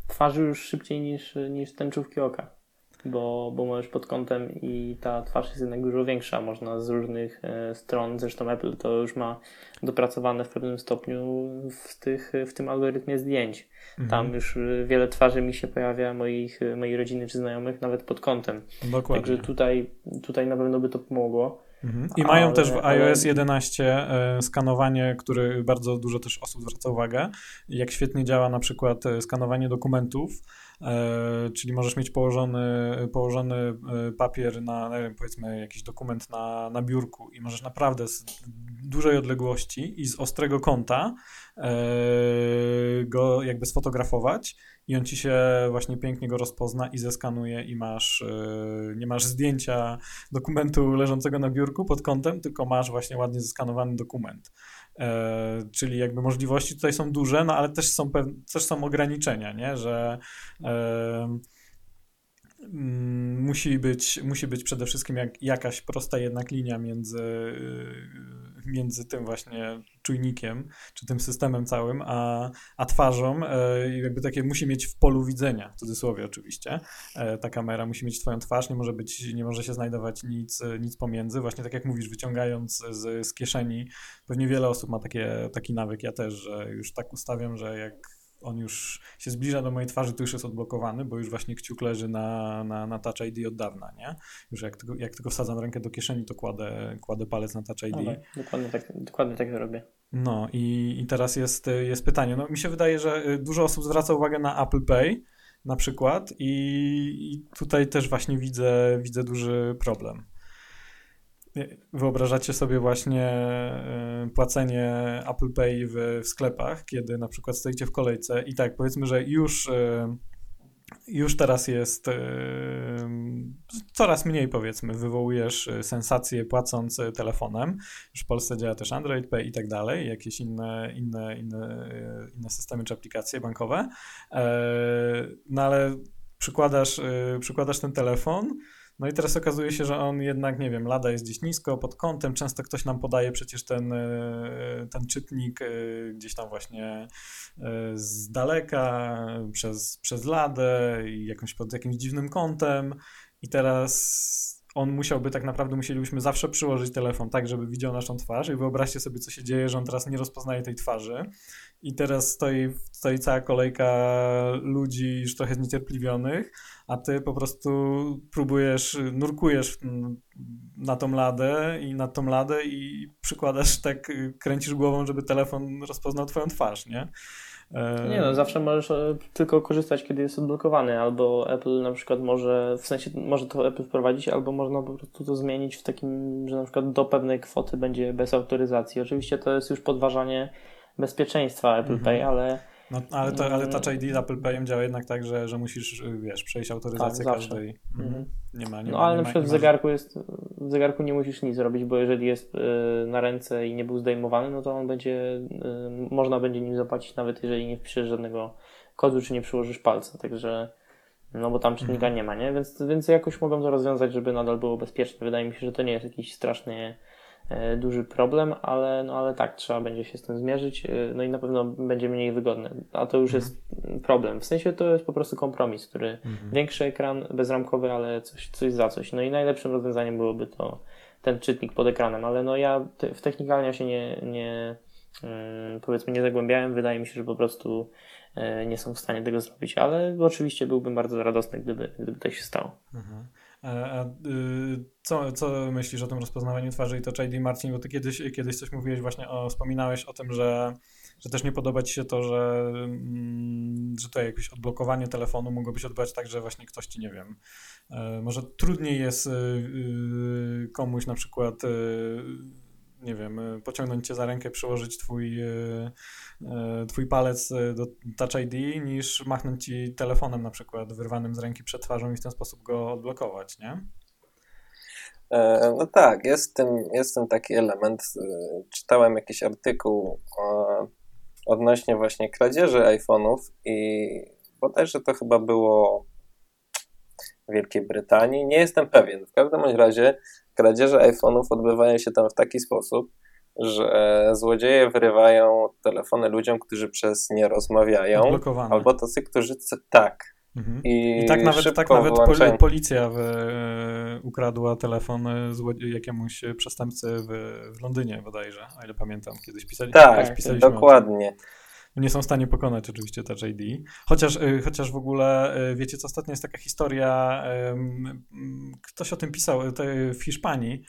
Twarzy już szybciej niż, niż tęczówki oka bo, bo możesz pod kątem i ta twarz jest jednak dużo większa. Można z różnych e, stron, zresztą Apple to już ma dopracowane w pewnym stopniu w, tych, w tym algorytmie zdjęć. Mhm. Tam już wiele twarzy mi się pojawia, moich, mojej rodziny czy znajomych, nawet pod kątem. Dokładnie. Także tutaj, tutaj na pewno by to pomogło. Mhm. I mają ale, też w iOS 11 e, skanowanie, które bardzo dużo też osób zwraca uwagę, jak świetnie działa na przykład e, skanowanie dokumentów E, czyli możesz mieć położony, położony e, papier na, powiedzmy, jakiś dokument na, na biurku i możesz naprawdę z dużej odległości i z ostrego kąta e, go jakby sfotografować i on ci się właśnie pięknie go rozpozna i zeskanuje i masz, nie masz zdjęcia dokumentu leżącego na biurku pod kątem, tylko masz właśnie ładnie zeskanowany dokument. E, czyli jakby możliwości tutaj są duże, no ale też są, też są ograniczenia, nie? że e, musi, być, musi być przede wszystkim jak, jakaś prosta jednak linia między między tym właśnie czujnikiem, czy tym systemem całym, a, a twarzą. E, jakby takie musi mieć w polu widzenia, w cudzysłowie oczywiście. E, ta kamera musi mieć twoją twarz, nie może być, nie może się znajdować nic, nic pomiędzy. Właśnie tak jak mówisz, wyciągając z, z kieszeni, pewnie wiele osób ma takie, taki nawyk, ja też, że już tak ustawiam, że jak on już się zbliża do mojej twarzy, to już jest odblokowany, bo już właśnie kciuk leży na, na, na Touch ID od dawna, nie? Już jak tylko, jak tylko wsadzam rękę do kieszeni, to kładę, kładę palec na Touch ID. Okay, dokładnie, tak, dokładnie tak robię. No i, i teraz jest, jest pytanie. No mi się wydaje, że y, dużo osób zwraca uwagę na Apple Pay na przykład i, i tutaj też właśnie widzę, widzę duży problem. Wyobrażacie sobie właśnie e, płacenie Apple Pay w, w, sklepach, kiedy na przykład stoicie w kolejce i tak, powiedzmy, że już, e, już teraz jest e, coraz mniej, powiedzmy, wywołujesz sensację płacąc telefonem. Już w Polsce działa też Android Pay i tak dalej, jakieś inne, inne, inne, inne systemy czy aplikacje bankowe. No ale przykładasz, przykładasz ten telefon, No i teraz okazuje się, że on jednak, nie wiem, lada jest gdzieś nisko, pod kątem, często ktoś nam podaje przecież ten, e, ten czytnik e, gdzieś tam właśnie e, z daleka, przez, przez ladę i jakąś pod jakimś dziwnym kątem. I teraz on musiałby tak naprawdę, musielibyśmy zawsze przyłożyć telefon tak, żeby widział naszą twarz i wyobraźcie sobie, co się dzieje, że on teraz nie rozpoznaje tej twarzy i teraz stoi, stoi cała kolejka ludzi już trochę zniecierpliwionych, a ty po prostu próbujesz, nurkujesz na tą ladę i na tą ladę i przykładasz tak, kręcisz głową, żeby telefon rozpoznał twoją twarz, nie? E, nie no, zawsze możesz e, tylko korzystać, kiedy jest odblokowany, albo Apple na przykład może, w sensie może to Apple wprowadzić, albo można po prostu to zmienić w takim, że na przykład do pewnej kwoty będzie bez autoryzacji. Oczywiście to jest już podważanie bezpieczeństwa Apple mhm. Pay, ale no, ale, to, ale Touch ID z Apple Payem działa jednak tak, że, że musisz, wiesz, przejść autoryzację tak, każdej. Mhm. mhm. Nie ma, nie no ma, ale nie na przykład w zegarku jest, w zegarku nie musisz nic robić, bo jeżeli jest y, na ręce i nie był zdejmowany, no to on będzie, y, można będzie nim zapłacić nawet jeżeli nie wpiszesz żadnego kodu, czy nie przyłożysz palca, także no bo tam czytnika mhm. nie ma, nie? Więc, więc jakoś mogą to rozwiązać, żeby nadal było bezpieczne. Wydaje mi się, że to nie jest jakiś straszny duży problem, ale, no, ale tak, trzeba będzie się z tym zmierzyć, e, no i na pewno będzie mniej wygodne. A to już mhm. jest problem. W sensie to jest po prostu kompromis, który mhm. większy ekran, bezramkowy, ale coś, coś za coś. No i najlepszym rozwiązaniem byłoby to ten czytnik pod ekranem, ale no ja w technikalnie się nie, nie mm, powiedzmy nie zagłębiałem. Wydaje mi się, że po prostu e, nie są w stanie tego zrobić, ale oczywiście byłbym bardzo radosny, gdyby, gdyby to się stało. Mhm. A, y, co, co myślisz o tym rozpoznawaniu twarzy i to ID Marcin, bo ty kiedyś, kiedyś coś mówiłeś właśnie, o, wspominałeś o tym, że, że też nie podoba ci się to, że, mm, że to jakieś odblokowanie telefonu mogłoby się odbywać tak, że właśnie ktoś ci, nie wiem, e, może trudniej jest y, y, komuś na przykład nie wiem, pociągnąć cię za rękę, przyłożyć twój, twój palec do Touch ID, niż machnąć ci telefonem na przykład wyrwanym z ręki przed twarzą i w ten sposób go odblokować, nie? E, no tak, jest ten, jest taki element. E, czytałem jakiś artykuł odnośnie właśnie kradzieży iPhone'ów i bodajże to chyba było Wielkiej Brytanii. Nie jestem pewien. W każdym razie kradzieże iPhone'ów odbywają się tam w taki sposób, że złodzieje wyrywają telefony ludziom, którzy przez nie rozmawiają, albo tacy, którzy tak, Mhm. I, I, tak nawet, tak nawet poli policja w, ukradła telefon jakiemuś przestępcy w, w Londynie bodajże, o ile pamiętam. Kiedyś pisali, tak, dokładnie. Nie są w stanie pokonać oczywiście Touch ID. Chociaż, y, chociaż w ogóle, y, wiecie co, ostatnio jest taka historia, ktoś o tym pisał w Hiszpanii,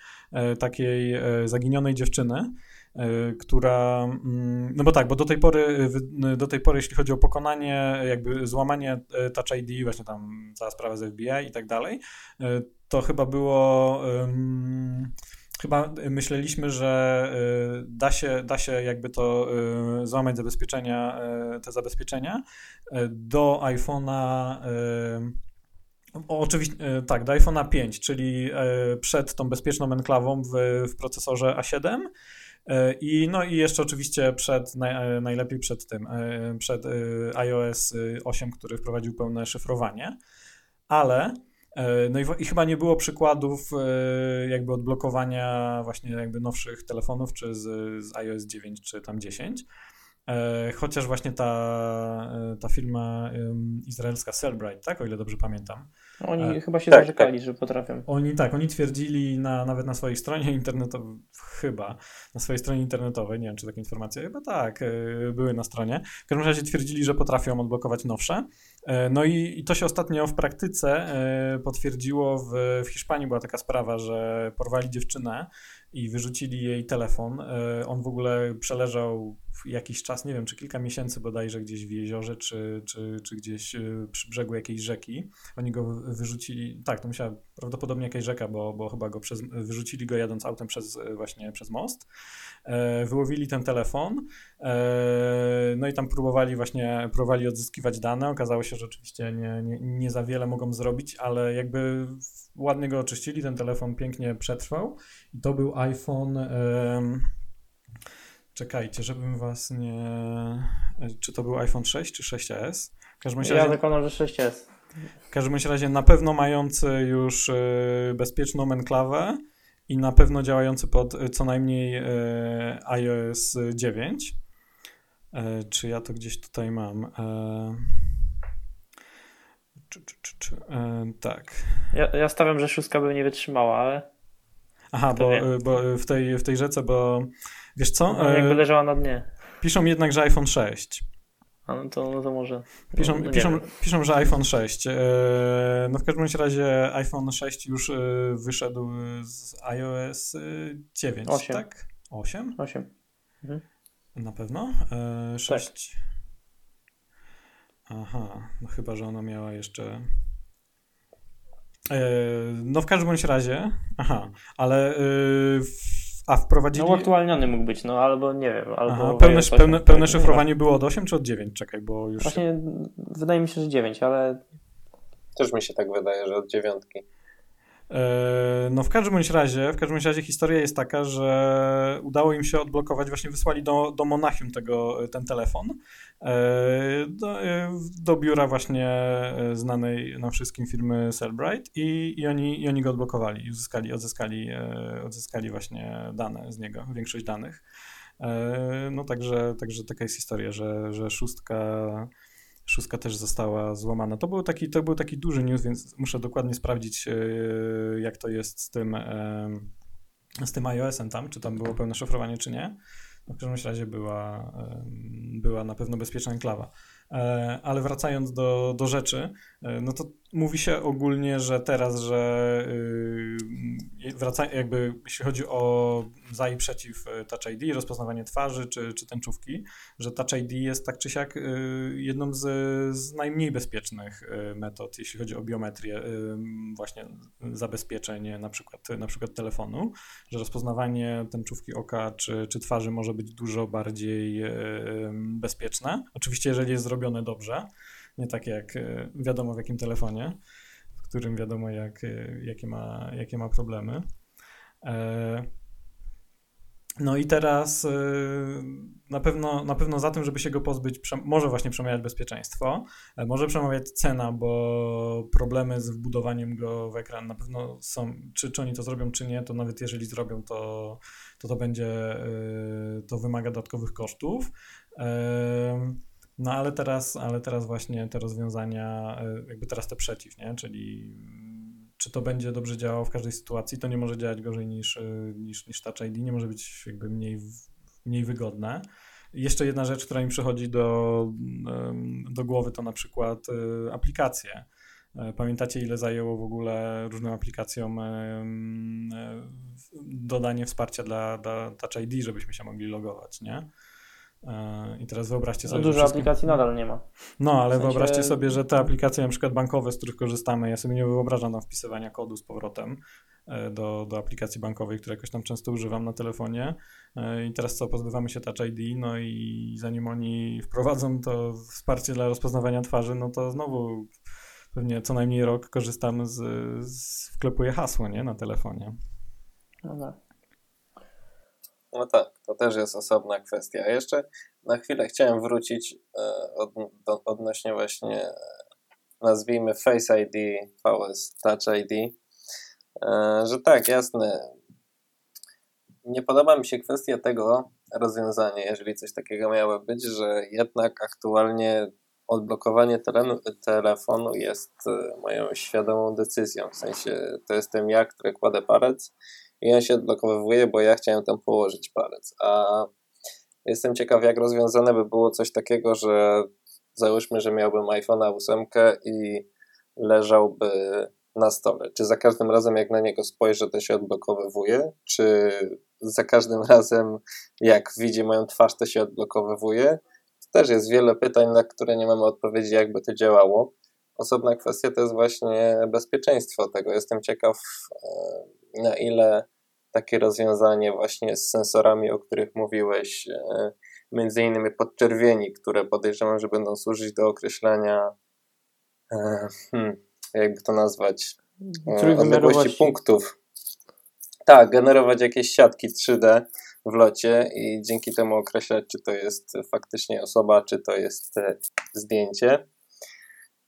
y, takiej zaginionej dziewczyny, Y, która, mm, no bo tak, bo do tej pory, y, do tej pory, jeśli chodzi o pokonanie, jakby złamanie y, Touch ID, właśnie tam cała sprawa z FBI i tak dalej, to chyba było, chyba myśleliśmy, że da się, da się jakby to złamać zabezpieczenia, te zabezpieczenia do iPhone'a Oczywiście, tak, do iPhone'a 5, czyli przed tą bezpieczną enklawą w, w procesorze A7 E, I, no i jeszcze oczywiście przed, naj, najlepiej przed tym, przed iOS 8, który wprowadził pełne szyfrowanie, ale no i, i, chyba nie było przykładów jakby odblokowania właśnie jakby nowszych telefonów, czy z, z iOS 9, czy tam 10. Chociaż właśnie ta, ta firma izraelska Cellbrite, tak, o ile dobrze pamiętam, oni e, chyba się tak, zarzekali, tak. że potrafią. Oni tak, oni twierdzili na, nawet na swojej stronie internetowej, chyba, na swojej stronie internetowej, nie wiem czy takie informacje, chyba tak, e, były na stronie. W każdym razie twierdzili, że potrafią odblokować nowsze. E, no i, i to się ostatnio w praktyce potwierdziło w, w Hiszpanii była taka sprawa, że porwali dziewczynę i wyrzucili jej telefon. On w ogóle przeleżał jakiś czas, nie wiem, czy kilka miesięcy bodajże gdzieś w jeziorze, czy, czy, czy gdzieś przy brzegu jakiejś rzeki. Oni go wyrzucili, tak, to musiała prawdopodobnie jakaś rzeka, bo, bo chyba go przez, wyrzucili go jadąc autem przez właśnie przez most. E, wyłowili ten telefon, e, no i tam próbowali właśnie, próbowali odzyskiwać dane. Okazało się, że oczywiście nie, nie, nie za wiele mogą zrobić, ale jakby ładnie go oczyścili, ten telefon pięknie przetrwał i to był iPhone... E, czekajcie, żebym was nie... Czy to był iPhone 6 czy 6s? W każdym razie... Ja zakładam, że 6s. W każdym razie na pewno mający już y, bezpieczną enklawę i na pewno działający pod y, co najmniej iOS 9. E, czy ja to gdzieś tutaj mam? E, czy, czy, czy, czy, e, tak. Ja, ja stawiam, że szóstka by nie wytrzymała, ale. Aha, bo, bo w, tej, w tej rzece, bo wiesz co? No, jakby leżała na dnie. Piszą jednak, że iPhone 6. A no to, no to może. Piszą, no, piszą, piszą, że iPhone 6. No w każdym razie iPhone 6 już wyszedł z iOS 9, 8. tak? 8? 8. Mhm. Na pewno? 6. Tak. Aha, no chyba, że ona miała jeszcze. No w każdym razie. Aha, ale a wprowadzili... No aktualniony mógł być, no albo nie wiem, albo... Aha, pełne, pełne, pełne szyfrowanie było od 8 czy od 9? Czekaj, bo już... Właśnie wydaje mi się, że 9, ale... Też mi się tak wydaje, że od dziewiątki. E, no w każdym bądź razie, w każdym razie historia jest taka, że udało im się odblokować, właśnie wysłali do, do Monachium tego, ten telefon, e, do, e, do biura właśnie znanej nam wszystkim firmy Cellbrite i, i, oni, i oni go odblokowali i uzyskali, odzyskali, odzyskali właśnie dane z niego, większość danych. No także, także taka jest historia, że, że szóstka szóstka też została złamana. To był taki, to był taki duży news, więc muszę dokładnie sprawdzić, e, jak to jest z tym, z tym iOS-em tam, czy tam było pełne szyfrowanie, czy nie. No, w każdym razie była, była na pewno bezpieczna enklawa. E, ale wracając do, do rzeczy, e, no to mówi się ogólnie, że teraz, że y, wraca, jakby jeśli chodzi o za i przeciw y, Touch ID, rozpoznawanie twarzy czy, czy tęczówki, że Touch ID jest tak czy siak y, jedną z, z najmniej bezpiecznych metod, jeśli chodzi o biometrię właśnie zabezpieczeń na przykład, na przykład telefonu, że rozpoznawanie tęczówki oka czy, czy twarzy może być dużo bardziej bezpieczne. Oczywiście, jeżeli jest zrobione dobrze, nie tak jak e, wiadomo w jakim telefonie, w którym wiadomo jak, e, jakie, ma, jakie ma problemy. E, no i teraz na pewno, na pewno za tym, żeby się go pozbyć, może właśnie przemawiać bezpieczeństwo, może przemawiać cena, bo problemy z wbudowaniem go w ekran na pewno są, czy, czy oni to zrobią, czy nie, to nawet jeżeli zrobią, to to, to będzie, to wymaga dodatkowych kosztów. No ale teraz, ale teraz właśnie te rozwiązania, e, jakby teraz te przeciw, nie? Czyli mm, czy to będzie dobrze działało w każdej sytuacji, to nie może działać gorzej niż, e, niż, niż Touch ID, nie może być jakby mniej, mniej wygodne. Jeszcze jedna rzecz, która mi przychodzi do, do głowy, to na przykład e, aplikacje. Pamiętacie, ile zajęło w ogóle różnym aplikacjom dodanie wsparcia dla, dla Touch ID, żebyśmy się mogli logować, nie? E, I teraz wyobraźcie sobie. No, dużo wszystkim... aplikacji nadal nie ma. No, ale w sensie... wyobraźcie sobie, że te aplikacje, na przykład bankowe, z których korzystamy, ja sobie nie wyobrażam tam wpisywania kodu z powrotem e, do, do aplikacji bankowej, które jakoś tam często używam na telefonie. E, I teraz co, pozbywamy się Touch ID, no i zanim oni wprowadzą to wsparcie dla rozpoznawania twarzy, no to znowu pewnie co najmniej rok korzystamy z, z wklepuję hasło, nie, na telefonie. No tak. No tak, to też jest osobna kwestia. A jeszcze na chwilę chciałem wrócić e, od, do, odnośnie właśnie e, nazwijmy Face ID, VS Touch ID, e, że tak, jasne, nie podoba mi się kwestia tego rozwiązania, jeżeli coś takiego miało być, że jednak aktualnie odblokowanie terenu, telefonu jest moją świadomą decyzją. W sensie to jestem ja, który kładę palec i on się odblokowuje, bo ja chciałem tam położyć palec. A jestem ciekaw, jak rozwiązane by było coś takiego, że załóżmy, że miałbym iPhone'a 8 i leżałby na stole. Czy za każdym razem, jak na niego spojrzę, to się odblokowywuje? Czy za każdym razem, jak widzi moją twarz, to się odblokowywuje? To też jest wiele pytań, na które nie mamy odpowiedzi, jakby to działało. Osobna kwestia to jest właśnie bezpieczeństwo tego. Jestem ciekaw, e, na ile takie rozwiązanie właśnie z sensorami, o których mówiłeś, e, między innymi podczerwieni, które podejrzewam, że będą służyć do określania, e, hmm, jakby to nazwać, odległości punktów. Tak, generować jakieś siatki 3D w locie i dzięki temu określać, czy to jest faktycznie osoba, czy to jest zdjęcie.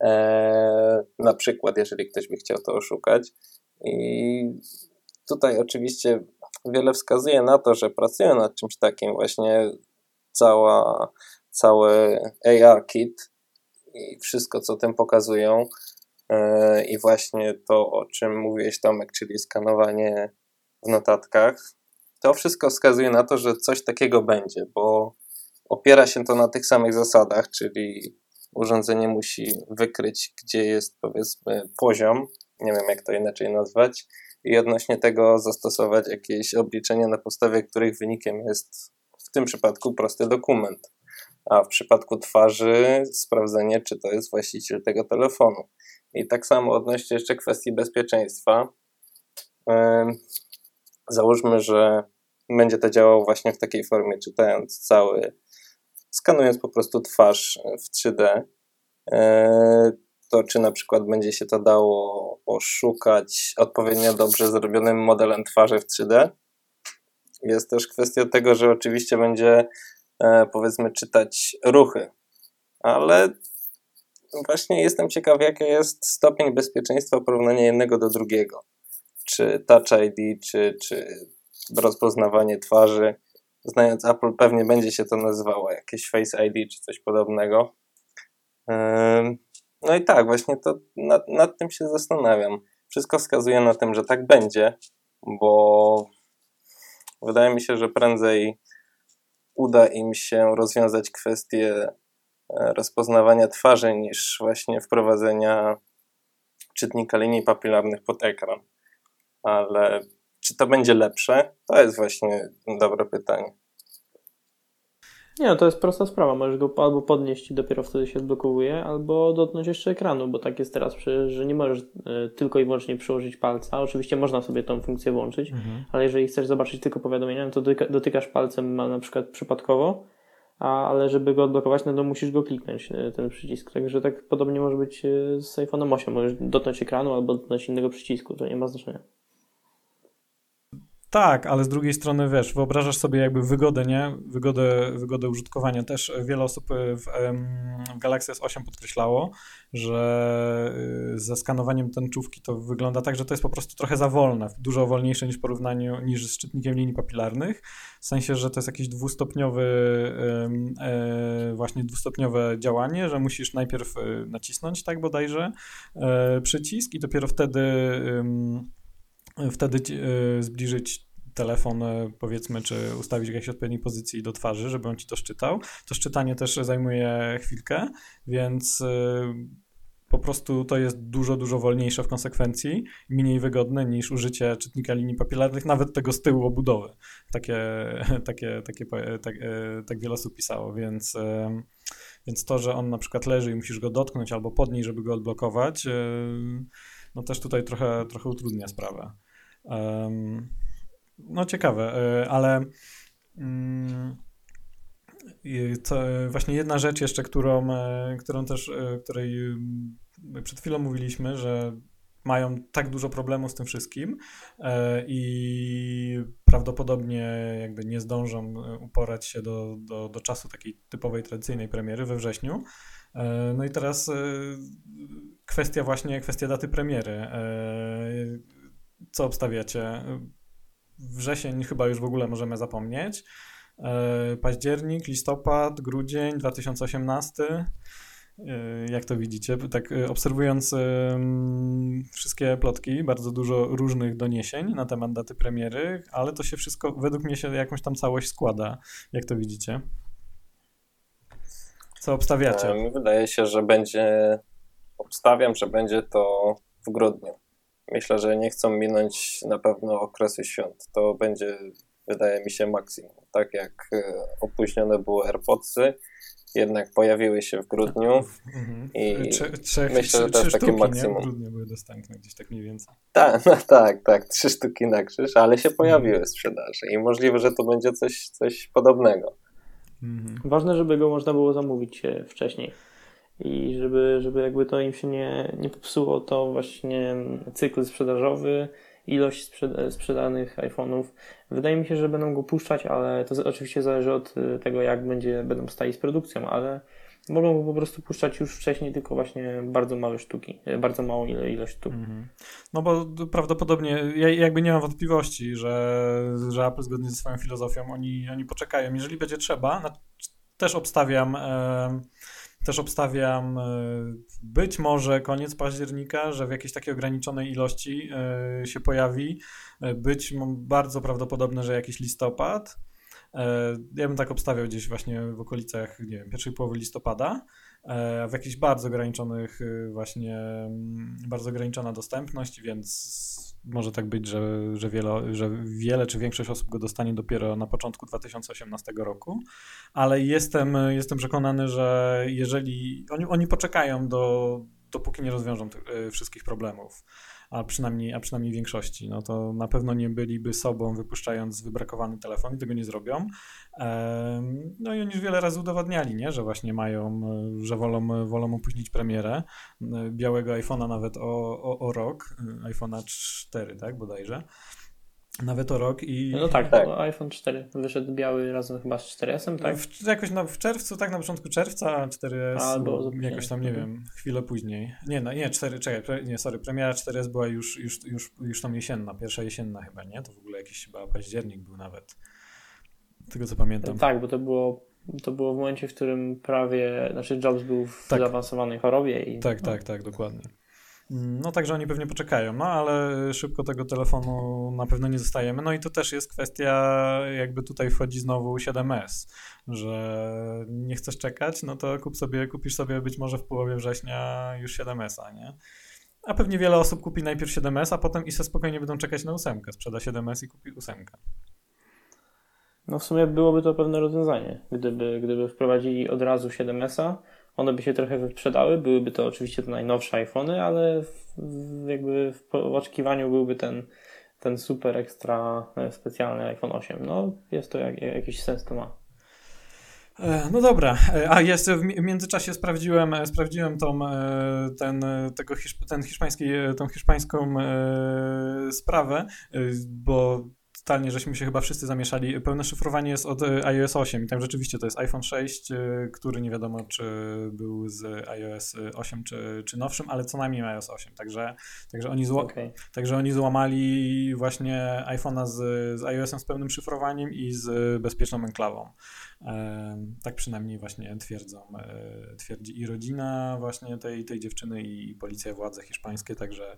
e, na przykład, jeżeli ktoś by chciał to oszukać. I tutaj oczywiście wiele wskazuje na to, że pracują nad czymś takim, właśnie cała, cały AR kit i wszystko, co tym pokazują. E, I właśnie to, o czym mówiłeś, Tomek, czyli skanowanie w notatkach, to wszystko wskazuje na to, że coś takiego będzie, bo opiera się to na tych samych zasadach, czyli urządzenie musi wykryć, gdzie jest powiedzmy poziom, nie wiem jak to inaczej nazwać, i odnośnie tego zastosować jakieś obliczenia, na podstawie których wynikiem jest w tym przypadku prosty dokument, a w przypadku twarzy sprawdzenie, czy to jest właściciel tego telefonu. I tak samo odnośnie jeszcze kwestii bezpieczeństwa. Załóżmy, że będzie to działało właśnie w takiej formie, czytając cały, skanując po prostu twarz w 3D. E, to czy na przykład będzie się to dało oszukać odpowiednio dobrze zrobionym modelem twarzy w 3D? Jest też kwestia tego, że oczywiście będzie e, powiedzmy czytać ruchy, ale właśnie jestem ciekaw, jaki jest stopień bezpieczeństwa porównania jednego do drugiego. Czy Touch ID, czy, czy rozpoznawanie twarzy. Znając Apple, pewnie będzie się to nazywało jakieś Face ID, czy coś podobnego. No i tak, właśnie to nad, nad tym się zastanawiam. Wszystko wskazuje na tym, że tak będzie, bo wydaje mi się, że prędzej uda im się rozwiązać kwestię E, rozpoznawania twarzy niż właśnie wprowadzenia czytnika linii papilarnych pod ekran. Ale czy to będzie lepsze? To jest właśnie dobre pytanie. Nie, no to jest prosta sprawa. Możesz go albo podnieść i dopiero wtedy się odblokowuje, albo dotknąć jeszcze ekranu, bo tak jest teraz, że nie możesz e, tylko i wyłącznie przyłożyć palca. Oczywiście można sobie tą funkcję włączyć, mhm. ale jeżeli chcesz zobaczyć tylko powiadomienia, no to dotykasz palcem na przykład przypadkowo a, ale żeby go odblokować, no to musisz go kliknąć, e, ten przycisk. Także tak podobnie może być e, z iPhone'em 8. Możesz dotknąć ekranu albo dotknąć innego przycisku, to nie ma znaczenia. Tak, ale z drugiej strony wiesz, wyobrażasz sobie jakby wygodę, nie? Wygodę, wygodę użytkowania. Też wiele osób w, w Galaxy S8 podkreślało, że y, ze skanowaniem tęczówki to wygląda tak, że to jest po prostu trochę za wolne, dużo wolniejsze niż w porównaniu niż z czytnikiem linii papilarnych. W sensie, że to jest jakiś dwustopniowy, e, właśnie dwustopniowe działanie, że musisz najpierw nacisnąć tak bodajże e, przycisk i dopiero wtedy wtedy y, zbliżyć telefon, y, powiedzmy, czy ustawić w jakiejś odpowiedniej pozycji do twarzy, żeby on ci to szczytał. To szczytanie też zajmuje chwilkę, więc y, po prostu to jest dużo, dużo wolniejsze w konsekwencji, mniej wygodne niż użycie czytnika linii papilarnych, nawet tego z tyłu obudowy. Takie, takie, takie, tak, tak wiele osób pisało, więc, więc to, że on na przykład leży i musisz go dotknąć albo podnieść, żeby go odblokować, no też tutaj trochę, trochę utrudnia sprawę. No ciekawe, e, ale mm, właśnie jedna rzecz jeszcze, którą, e, którą też, e, której mm, przed chwilą mówiliśmy, że mają tak dużo problemów z tym wszystkim i prawdopodobnie jakby nie zdążą uporać się do, do, do czasu takiej typowej, tradycyjnej premiery we wrześniu. No i teraz kwestia właśnie, kwestia daty premiery co obstawiacie? Wrzesień chyba już w ogóle możemy zapomnieć. E, październik, listopad, grudzień 2018. E, jak to widzicie? Tak e, obserwując wszystkie plotki, bardzo dużo różnych doniesień na temat daty premiery, ale to się wszystko według mnie się jakąś tam całość składa. Jak to widzicie? Co obstawiacie? Wydaje się, że będzie, obstawiam, że będzie to w grudniu. Myślę, że nie chcą minąć na pewno okresy świąt. To będzie, wydaje mi się, maksimum. Tak jak e, opóźnione były AirPodsy, jednak pojawiły się w grudniu mhm. i Trze, myślę, że to jest takie maksimum. Nie? W grudniu były dostępne gdzieś tak mniej więcej. Tak, no tak, tak, trzy sztuki na krzyż, ale się pojawiły w sprzedaży i możliwe, że to będzie coś, coś podobnego. Mhm. Ważne, żeby go można było zamówić wcześniej i żeby, żeby jakby to im się nie, nie popsuło, to właśnie cykl sprzedażowy, ilość sprzedanych iPhone'ów. Wydaje mi się, że będą go puszczać, ale to oczywiście zależy od y, tego, jak będzie, będą stali z produkcją, ale mogą po prostu puszczać już wcześniej, tylko właśnie bardzo małe sztuki, e, bardzo małą ilość sztuk. Mhm. No bo prawdopodobnie, ja jakby nie mam wątpliwości, że, że Apple zgodnie ze swoją filozofią, oni, oni poczekają. Jeżeli będzie trzeba, też obstawiam... też obstawiam e, być może koniec października, że w jakiejś takiej ograniczonej ilości e, się pojawi. E, być bardzo prawdopodobne, że jakiś listopad. Ja bym tak obstawiał gdzieś właśnie w okolicach, nie wiem, pierwszej połowy listopada, w jakichś bardzo ograniczonych właśnie, mm, bardzo ograniczona dostępność, więc może tak być, że, że, wiele, że wiele czy większość osób go dostanie dopiero na początku 2018 roku, ale jestem, jestem przekonany, że jeżeli oni, oni poczekają do, dopóki nie rozwiążą tych, e, wszystkich problemów, a przynajmniej, a przynajmniej większości, no to na pewno nie byliby sobą wypuszczając wybrakowany telefon i tego nie zrobią. No i oni już wiele razy udowadniali, nie? że właśnie mają, że wolą, wolą opóźnić premierę białego iPhone'a nawet o, o, o rok, iPhone'a 4, tak bodajże nawet o rok i... No tak, tak. iPhone 4 wyszedł biały razem chyba z 4S, tak? W, jakoś na, w czerwcu, tak na początku czerwca, a 4S Albo jakoś tam, nie mhm. wiem, chwilę później. Nie, no, nie, 4, czekaj, pre, nie, sorry, premiera 4S była już, już, już, już tam jesienna, pierwsza jesienna chyba, nie? To w ogóle jakiś chyba październik był nawet. Tego co pamiętam. Tak, bo to było to było w momencie, w którym prawie, znaczy Jobs był w tak. zaawansowanej chorobie i... Tak, no. tak, tak, dokładnie. No także oni pewnie poczekają, no ale szybko tego telefonu na pewno nie zostajemy. No i to też jest kwestia, jakby tutaj wchodzi znowu 7S, że nie chcesz czekać, no to kup sobie, kupisz sobie być może w połowie września już 7S-a, nie? A pewnie wiele osób kupi najpierw 7S, a potem i se spokojnie będą czekać na 8. Sprzeda 7S i kupi 8. No w sumie byłoby to pewne rozwiązanie, gdyby, gdyby wprowadzili od razu 7S-a, one by się trochę wyprzedały, byłyby to oczywiście te najnowsze iPhony, ale w, jakby w oczekiwaniu byłby ten, ten super ekstra e, specjalny iPhone 8. No jest to jak, jakiś sens to ma. E, no dobra, e, a jeszcze w międzyczasie sprawdziłem, sprawdziłem tą, ten, tego ten hiszpański, tą hiszpańską sprawę, bo totalnie żeśmy się chyba wszyscy zamieszali. Pełne szyfrowanie jest od e, iOS 8 i tam rzeczywiście to jest iPhone 6, e, który nie wiadomo czy był z iOS 8 czy, czy nowszym, ale co najmniej iOS 8. Także, także, oni, zła, okay. także oni złamali właśnie iPhone'a z, z iOS-em z pełnym szyfrowaniem i z bezpieczną enklawą. Tak przynajmniej właśnie twierdzą, e, twierdzi i rodzina właśnie tej, tej dziewczyny i policja, władze hiszpańskie, także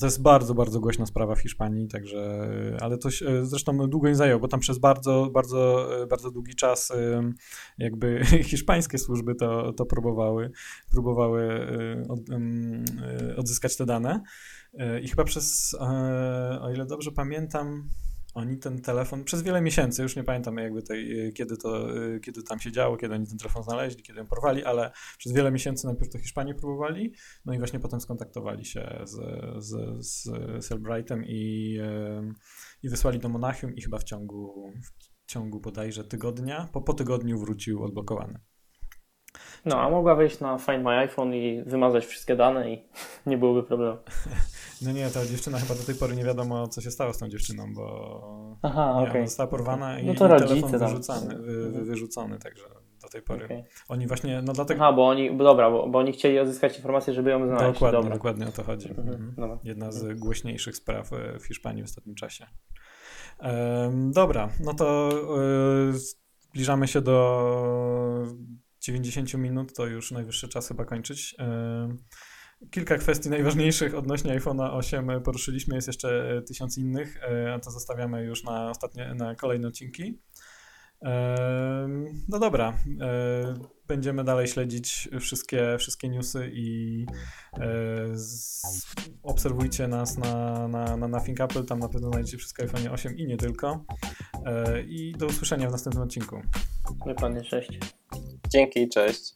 to jest bardzo, bardzo głośna sprawa w Hiszpanii, także, ale to zresztą długo nie zajęło, bo tam przez bardzo, bardzo, bardzo długi czas jakby hiszpańskie służby to, to próbowały, próbowały e, od, odzyskać te dane. E, i chyba przez, o ile dobrze pamiętam, oni ten telefon przez wiele miesięcy, już nie pamiętam jakby tej, kiedy, to, kiedy tam się działo, kiedy oni ten telefon znaleźli, kiedy ją porwali, ale przez wiele miesięcy najpierw to Hiszpanii próbowali, no i właśnie potem skontaktowali się z, z, z Cellbrightem i, i wysłali do Monachium i chyba w ciągu, w ciągu bodajże tygodnia, po, po tygodniu wrócił odblokowany. No, a mogła wejść na Find My iPhone i wymazać wszystkie dane i nie byłoby problemu. No nie, ta dziewczyna chyba do tej pory nie wiadomo, co się stało z tą dziewczyną, bo Aha, nie, okay. została porwana no i, to i telefon wyrzucony, wy, mhm. wyrzucony, także do tej pory. Okay. Oni właśnie, no dlatego... Aha, bo oni, bo dobra, bo, bo oni chcieli odzyskać informację, żeby ją znaleźć. Dokładnie, dobra. dokładnie o to chodzi. Mhm. Mhm. Jedna z mhm. głośniejszych spraw e, w Hiszpanii w ostatnim czasie. Um, dobra, no to yy, zbliżamy się do 90 minut, to już najwyższy czas chyba kończyć. Yy, kilka kwestii najważniejszych odnośnie iPhone'a 8 poruszyliśmy, jest jeszcze e, tysiąc innych, a to zostawiamy już na ostatnie, na kolejne odcinki. No dobra, będziemy dalej śledzić wszystkie, wszystkie newsy i obserwujcie nas na, na, na Nothing Apple, tam na pewno znajdziecie wszystko iPhone 8 i nie tylko. I do usłyszenia w następnym odcinku. Dokładnie, cześć. Dzięki, cześć.